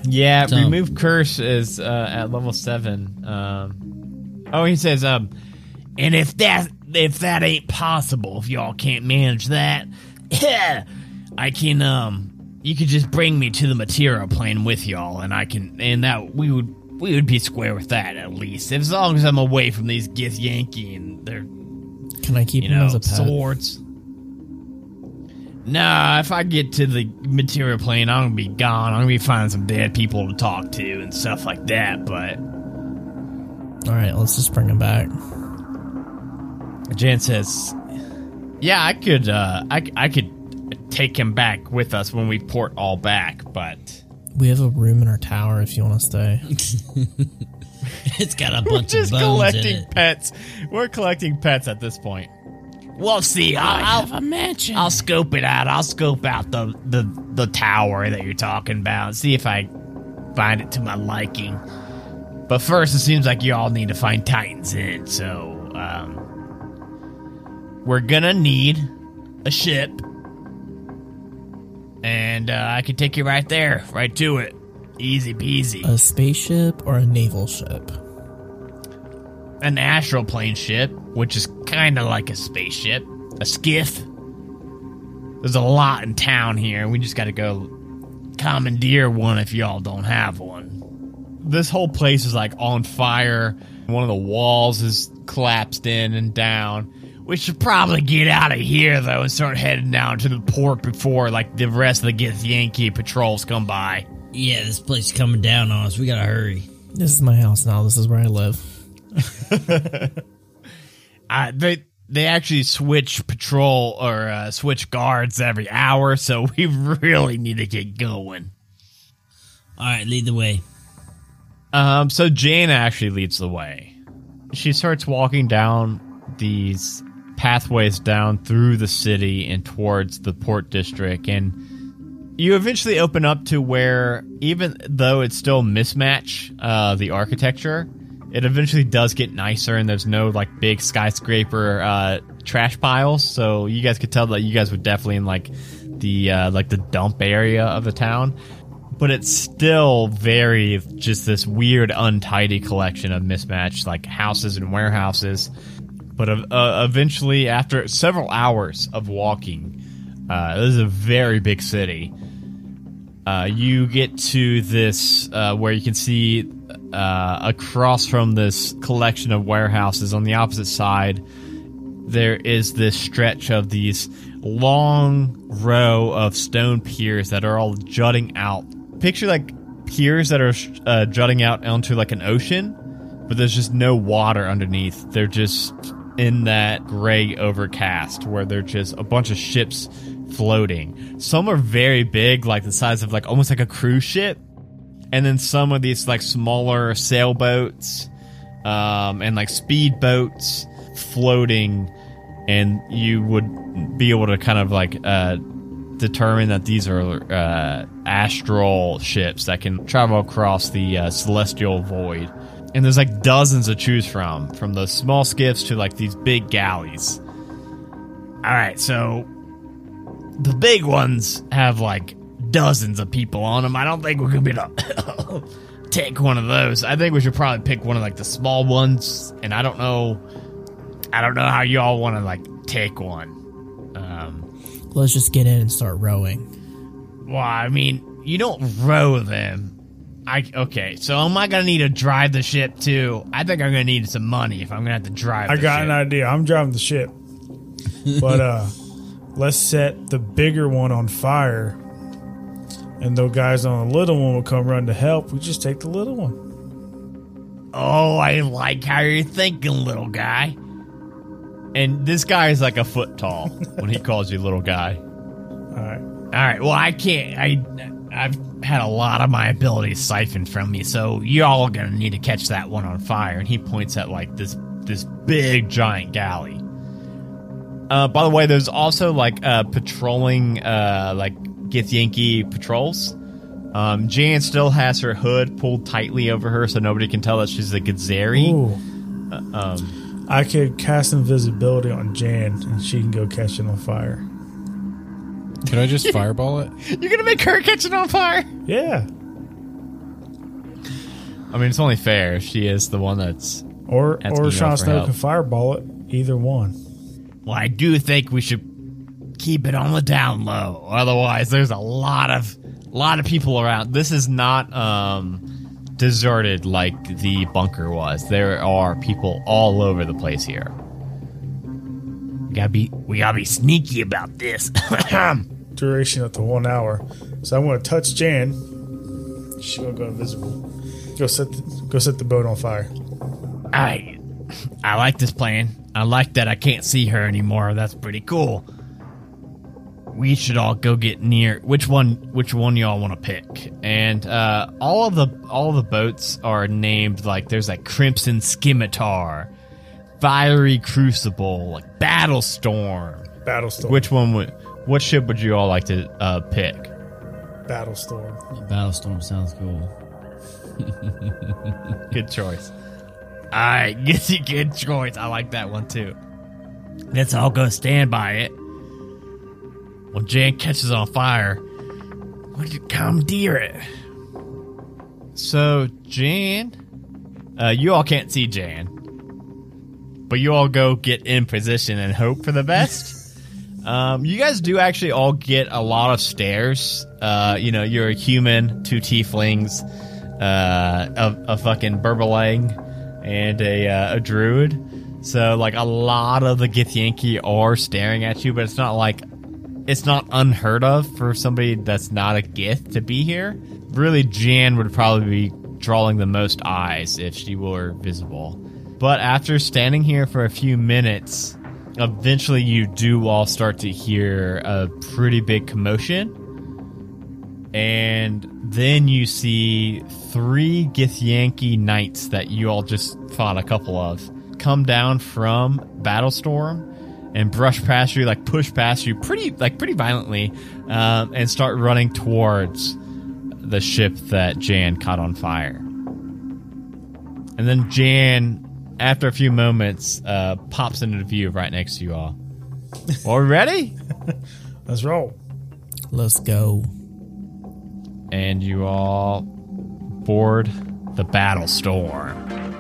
yeah, Dumb. remove curse is uh, at level seven. Um, oh, he says, um, And if that if that ain't possible, if y'all can't manage that, I can um you could just bring me to the material plane with y'all and I can and that we would we would be square with that at least. As long as I'm away from these Githyanki and their Can I keep you know as a pet? swords. Nah, if I get to the material plane, I'm gonna be gone. I'm gonna be finding some dead people to talk to and stuff like that. But All right, let's just bring him back. Jan says, "Yeah, I could. Uh, I I could take him back with us when we port all back, but." We have a room in our tower if you want to stay. It's got a We're bunch of just bones in collecting it. pets. We're collecting pets at this point. we'll see. I I'll, have a mansion. I'll scope it out. I'll scope out the, the the tower that you're talking about. See if I find it to my liking. But first, it seems like you all need to find Titan's End. So, um, we're gonna need a ship, and uh, I can take you right there, right to it, easy peasy. A spaceship or a naval ship? An astral plane ship, which is kind of like a spaceship, a skiff. There's a lot in town here. We just got to go commandeer one if y'all don't have one. This whole place is like on fire. One of the walls is collapsed in and down. We should probably get out of here though and start heading down to the port before like the rest of the Githyanki patrols come by. Yeah, this place is coming down on us. We gotta hurry. This is my house now. This is where I live. I, they they actually switch patrol or uh, switch guards every hour, so we really need to get going. All right, lead the way. Um, so Jane actually leads the way. She starts walking down these pathways down through the city and towards the port district, and you eventually open up to where, even though it's still mismatch uh, the architecture, it eventually does get nicer, and there's no like big skyscraper uh, trash piles. So you guys could tell that you guys were definitely in like the uh, like the dump area of the town but it's still very just this weird untidy collection of mismatched like houses and warehouses but uh, uh, eventually after several hours of walking uh, this is a very big city uh, you get to this uh, where you can see uh, across from this collection of warehouses on the opposite side there is this stretch of these long row of stone piers that are all jutting out. Picture like piers that are uh, jutting out onto like an ocean, but there's just no water underneath. They're just in that gray overcast where they're just a bunch of ships floating. Some are very big, like the size of like almost like a cruise ship, and then some of these like smaller sailboats um, and like speedboats floating, and you would be able to kind of like uh, determine that these are uh, astral ships that can travel across the uh, celestial void. And there's like dozens to choose from, from the small skiffs to like these big galleys. All right, so the big ones have like dozens of people on them. I don't think we're gonna be able to take one of those. I think we should probably pick one of like the small ones. And I don't know, I don't know how y'all want to like take one. Um, Let's just get in and start rowing. well, I mean, you don't row them. I okay, so am I gonna need to drive the ship too? I think I'm gonna need some money if I'm gonna have to drive. I the got ship. an idea. I'm driving the ship, but uh, let's set the bigger one on fire, and those guys on the little one will come run to help. We just take the little one. Oh, I like how you're thinking, little guy. And this guy is like a foot tall when he calls you little guy. All right. All right. Well, I can't. I I've had a lot of my abilities siphoned from me, so y'all are gonna need to catch that one on fire. And he points at like this this big giant galley. Uh, by the way, there's also like uh, patrolling uh, like Githyanki patrols. Um, Jan still has her hood pulled tightly over her, so nobody can tell that she's a Githzerai. Ooh. Um, I could cast invisibility on Jan, and she can go catch it on fire. Could I just fireball it? you're gonna make her catch it on fire. Yeah. I mean, it's only fair. She is the one that's. Or Asking or y'all Sean for Snow help. can fireball it. Either one. Well, I do think we should keep it on the down low. Otherwise, there's a lot of lot of people around. This is not um, deserted like the bunker was. There are people all over the place here. We gotta be we gotta be sneaky about this. Duration up to one hour. So I'm to touch Jan. She's going to go invisible. Go set the, go set the boat on fire. I I like this plan. I like that I can't see her anymore. That's pretty cool. We should all go get near which one which one y'all want to pick. And uh all of the all of the boats are named like there's like Crimson Scimitar, Fiery Crucible, like Battlestorm. Battlestorm. Which one would what ship would you all like to uh pick? Battlestorm. Battlestorm sounds cool. Good choice. All right, get you good choice. I like that one too. Let's all go stand by it. When Jan catches on fire, would you commandeer it? So Jan, uh, you all can't see Jan, but you all go get in position and hope for the best. um, you guys do actually all get a lot of stares. Uh, you know, you're a human, two tieflings, uh, a, a fucking berbalang, and a uh, a druid. So like a lot of the Githyanki are staring at you, but it's not like it's not unheard of for somebody that's not a Gith to be here. Really, Jan would probably be drawing the most eyes if she were visible. But after standing here for a few minutes, eventually you do all start to hear a pretty big commotion. And then you see three Githyanki knights that you all just fought a couple of come down from Battlestorm and brush past you, like push past you pretty like pretty violently, um, and start running towards the ship that Jan caught on fire. And then Jan, after a few moments, uh, pops into the view right next to you all. All ready? Let's roll. Let's go. and you all board the battle storm.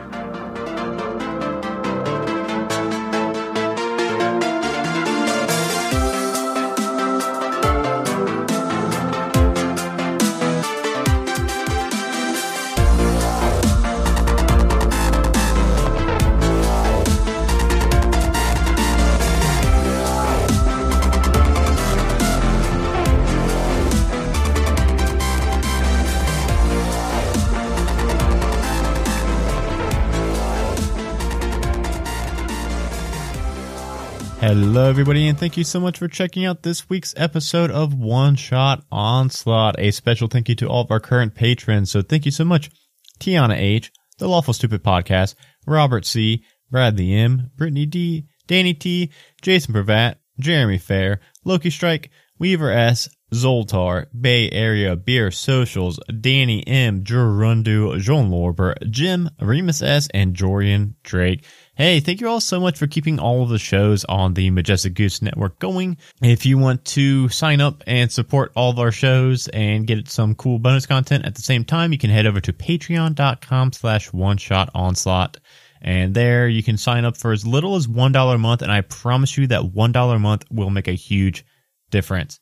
Hello, everybody, and thank you so much for checking out this week's episode of One Shot Onslaught. A special thank you to all of our current patrons. So thank you so much, Tiana H, The Lawful Stupid Podcast, Robert C, Bradley M, Brittany D, Danny T, Jason Pravat, Jeremy Fair, Loki Strike, Weaver S, Zoltar, Bay Area Beer Socials, Danny M, Gerundu, Jean Lorber, Jim, Remus S, and Jorian Drake. Hey, thank you all so much for keeping all of the shows on the Majestic Goose Network going. If you want to sign up and support all of our shows and get some cool bonus content at the same time, you can head over to patreon.com slash one shot onslaught. And there you can sign up for as little as $1 a month. And I promise you that $1 a month will make a huge difference.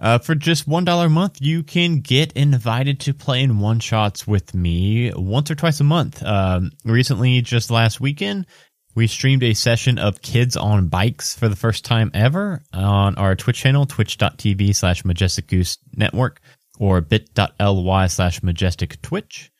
Uh, for just $1 a month, you can get invited to play in one shots with me once or twice a month. Um, recently, just last weekend, we streamed a session of kids on bikes for the first time ever on our Twitch channel, twitch.tv slash majestic goose network or bit.ly slash majestic twitch.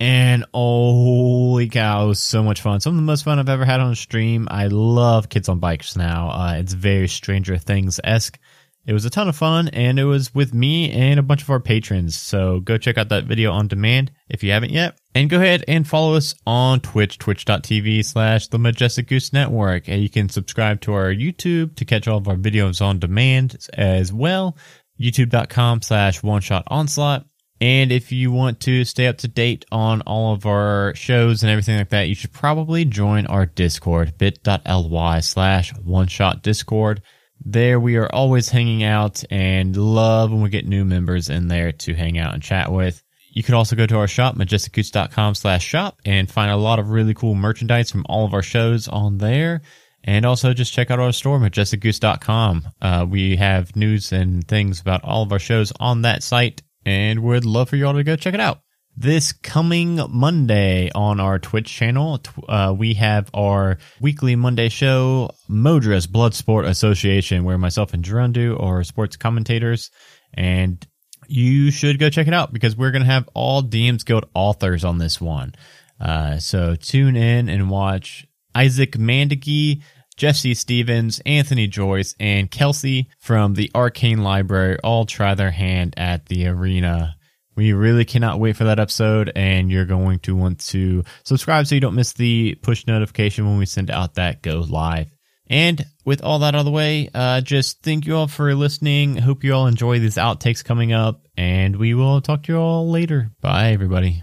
And holy cow, so much fun. Some of the most fun I've ever had on a stream. I love kids on bikes now. Uh, it's very Stranger Things esque. It was a ton of fun and it was with me and a bunch of our patrons. So go check out that video on demand if you haven't yet. And go ahead and follow us on Twitch, twitch.tv slash the Majestic Goose Network. And you can subscribe to our YouTube to catch all of our videos on demand as well. YouTube.com slash one shot onslaught. And if you want to stay up to date on all of our shows and everything like that, you should probably join our Discord, bit.ly slash one shot discord. There we are always hanging out and love when we get new members in there to hang out and chat with. You can also go to our shop, majesticgoose.com slash shop and find a lot of really cool merchandise from all of our shows on there. And also just check out our store, majesticgoose.com. Uh, we have news and things about all of our shows on that site and would love for you all to go check it out. This coming Monday on our Twitch channel, uh, we have our weekly Monday show, Modras Bloodsport Association, where myself and Gerundu are sports commentators. And you should go check it out because we're going to have all DMs Guild authors on this one. Uh, so tune in and watch Isaac Mandagi, C. Stevens, Anthony Joyce, and Kelsey from the Arcane Library all try their hand at the arena. We really cannot wait for that episode, and you're going to want to subscribe so you don't miss the push notification when we send out that go live. And with all that out of the way, uh, just thank you all for listening. Hope you all enjoy these outtakes coming up, and we will talk to you all later. Bye, everybody.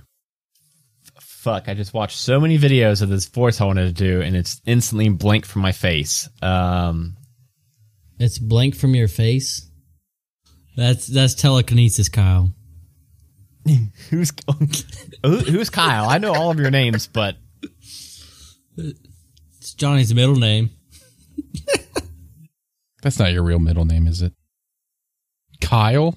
Fuck, I just watched so many videos of this voice I wanted to do, and it's instantly blank from my face. Um, It's blank from your face. That's that's telekinesis, Kyle. who's who, who's Kyle? I know all of your names, but It's Johnny's middle name. That's not your real middle name, is it? Kyle?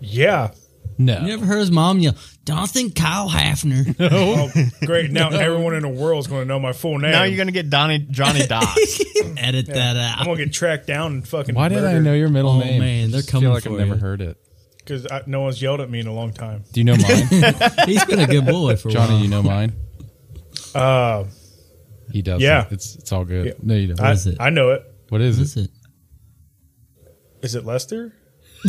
Yeah. No. You never heard his mom yell, Jonathan Kyle Hafner. Oh, great. Now everyone in the world is going to know my full name. now you're gonna get Donnie Johnny Dots. Edit that out. I'm going to get tracked down and fucking Why did I know your middle Oh, name? man, they're I coming feel like for I've never heard it. Because no one's yelled at me in a long time. Do you know mine? He's been a good boy for a Johnny, while. you know mine? Uh, He does. Yeah. It's it's all good. Yeah. No, you don't. I, is it? I know it. what is What it? is it? Is it Lester?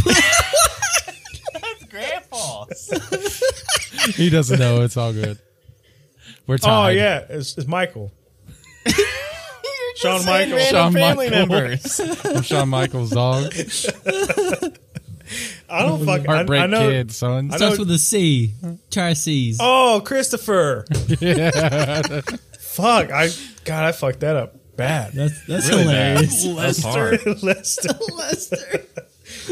That's grandpa's. He doesn't know. It's all good. We're Oh, yeah. It's, it's Michael. Shawn Saying Michaels. random Shawn family Michaels. members. I'm Shawn Michaels' dog. I don't fucking. I, Heartbreak I know. Kid, son. I know- Starts with a C. Try C's. Oh, Christopher. Yeah. Fuck. I God, I fucked that up bad. That's that's Really bad. hilarious. That's hard. Lester. Lester.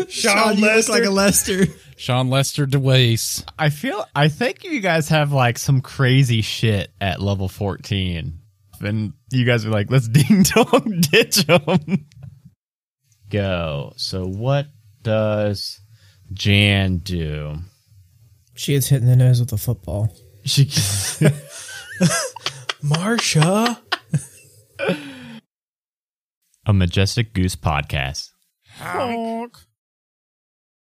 Sean you look Lester. like a Lester. Sean Lester DeWace. I feel I think you guys have like some crazy shit at level 14. And you guys are like, let's ding dong ditch them. Go. So what does Jan do? She gets hit in the nose with a football. She Marsha. a majestic goose podcast. Honk.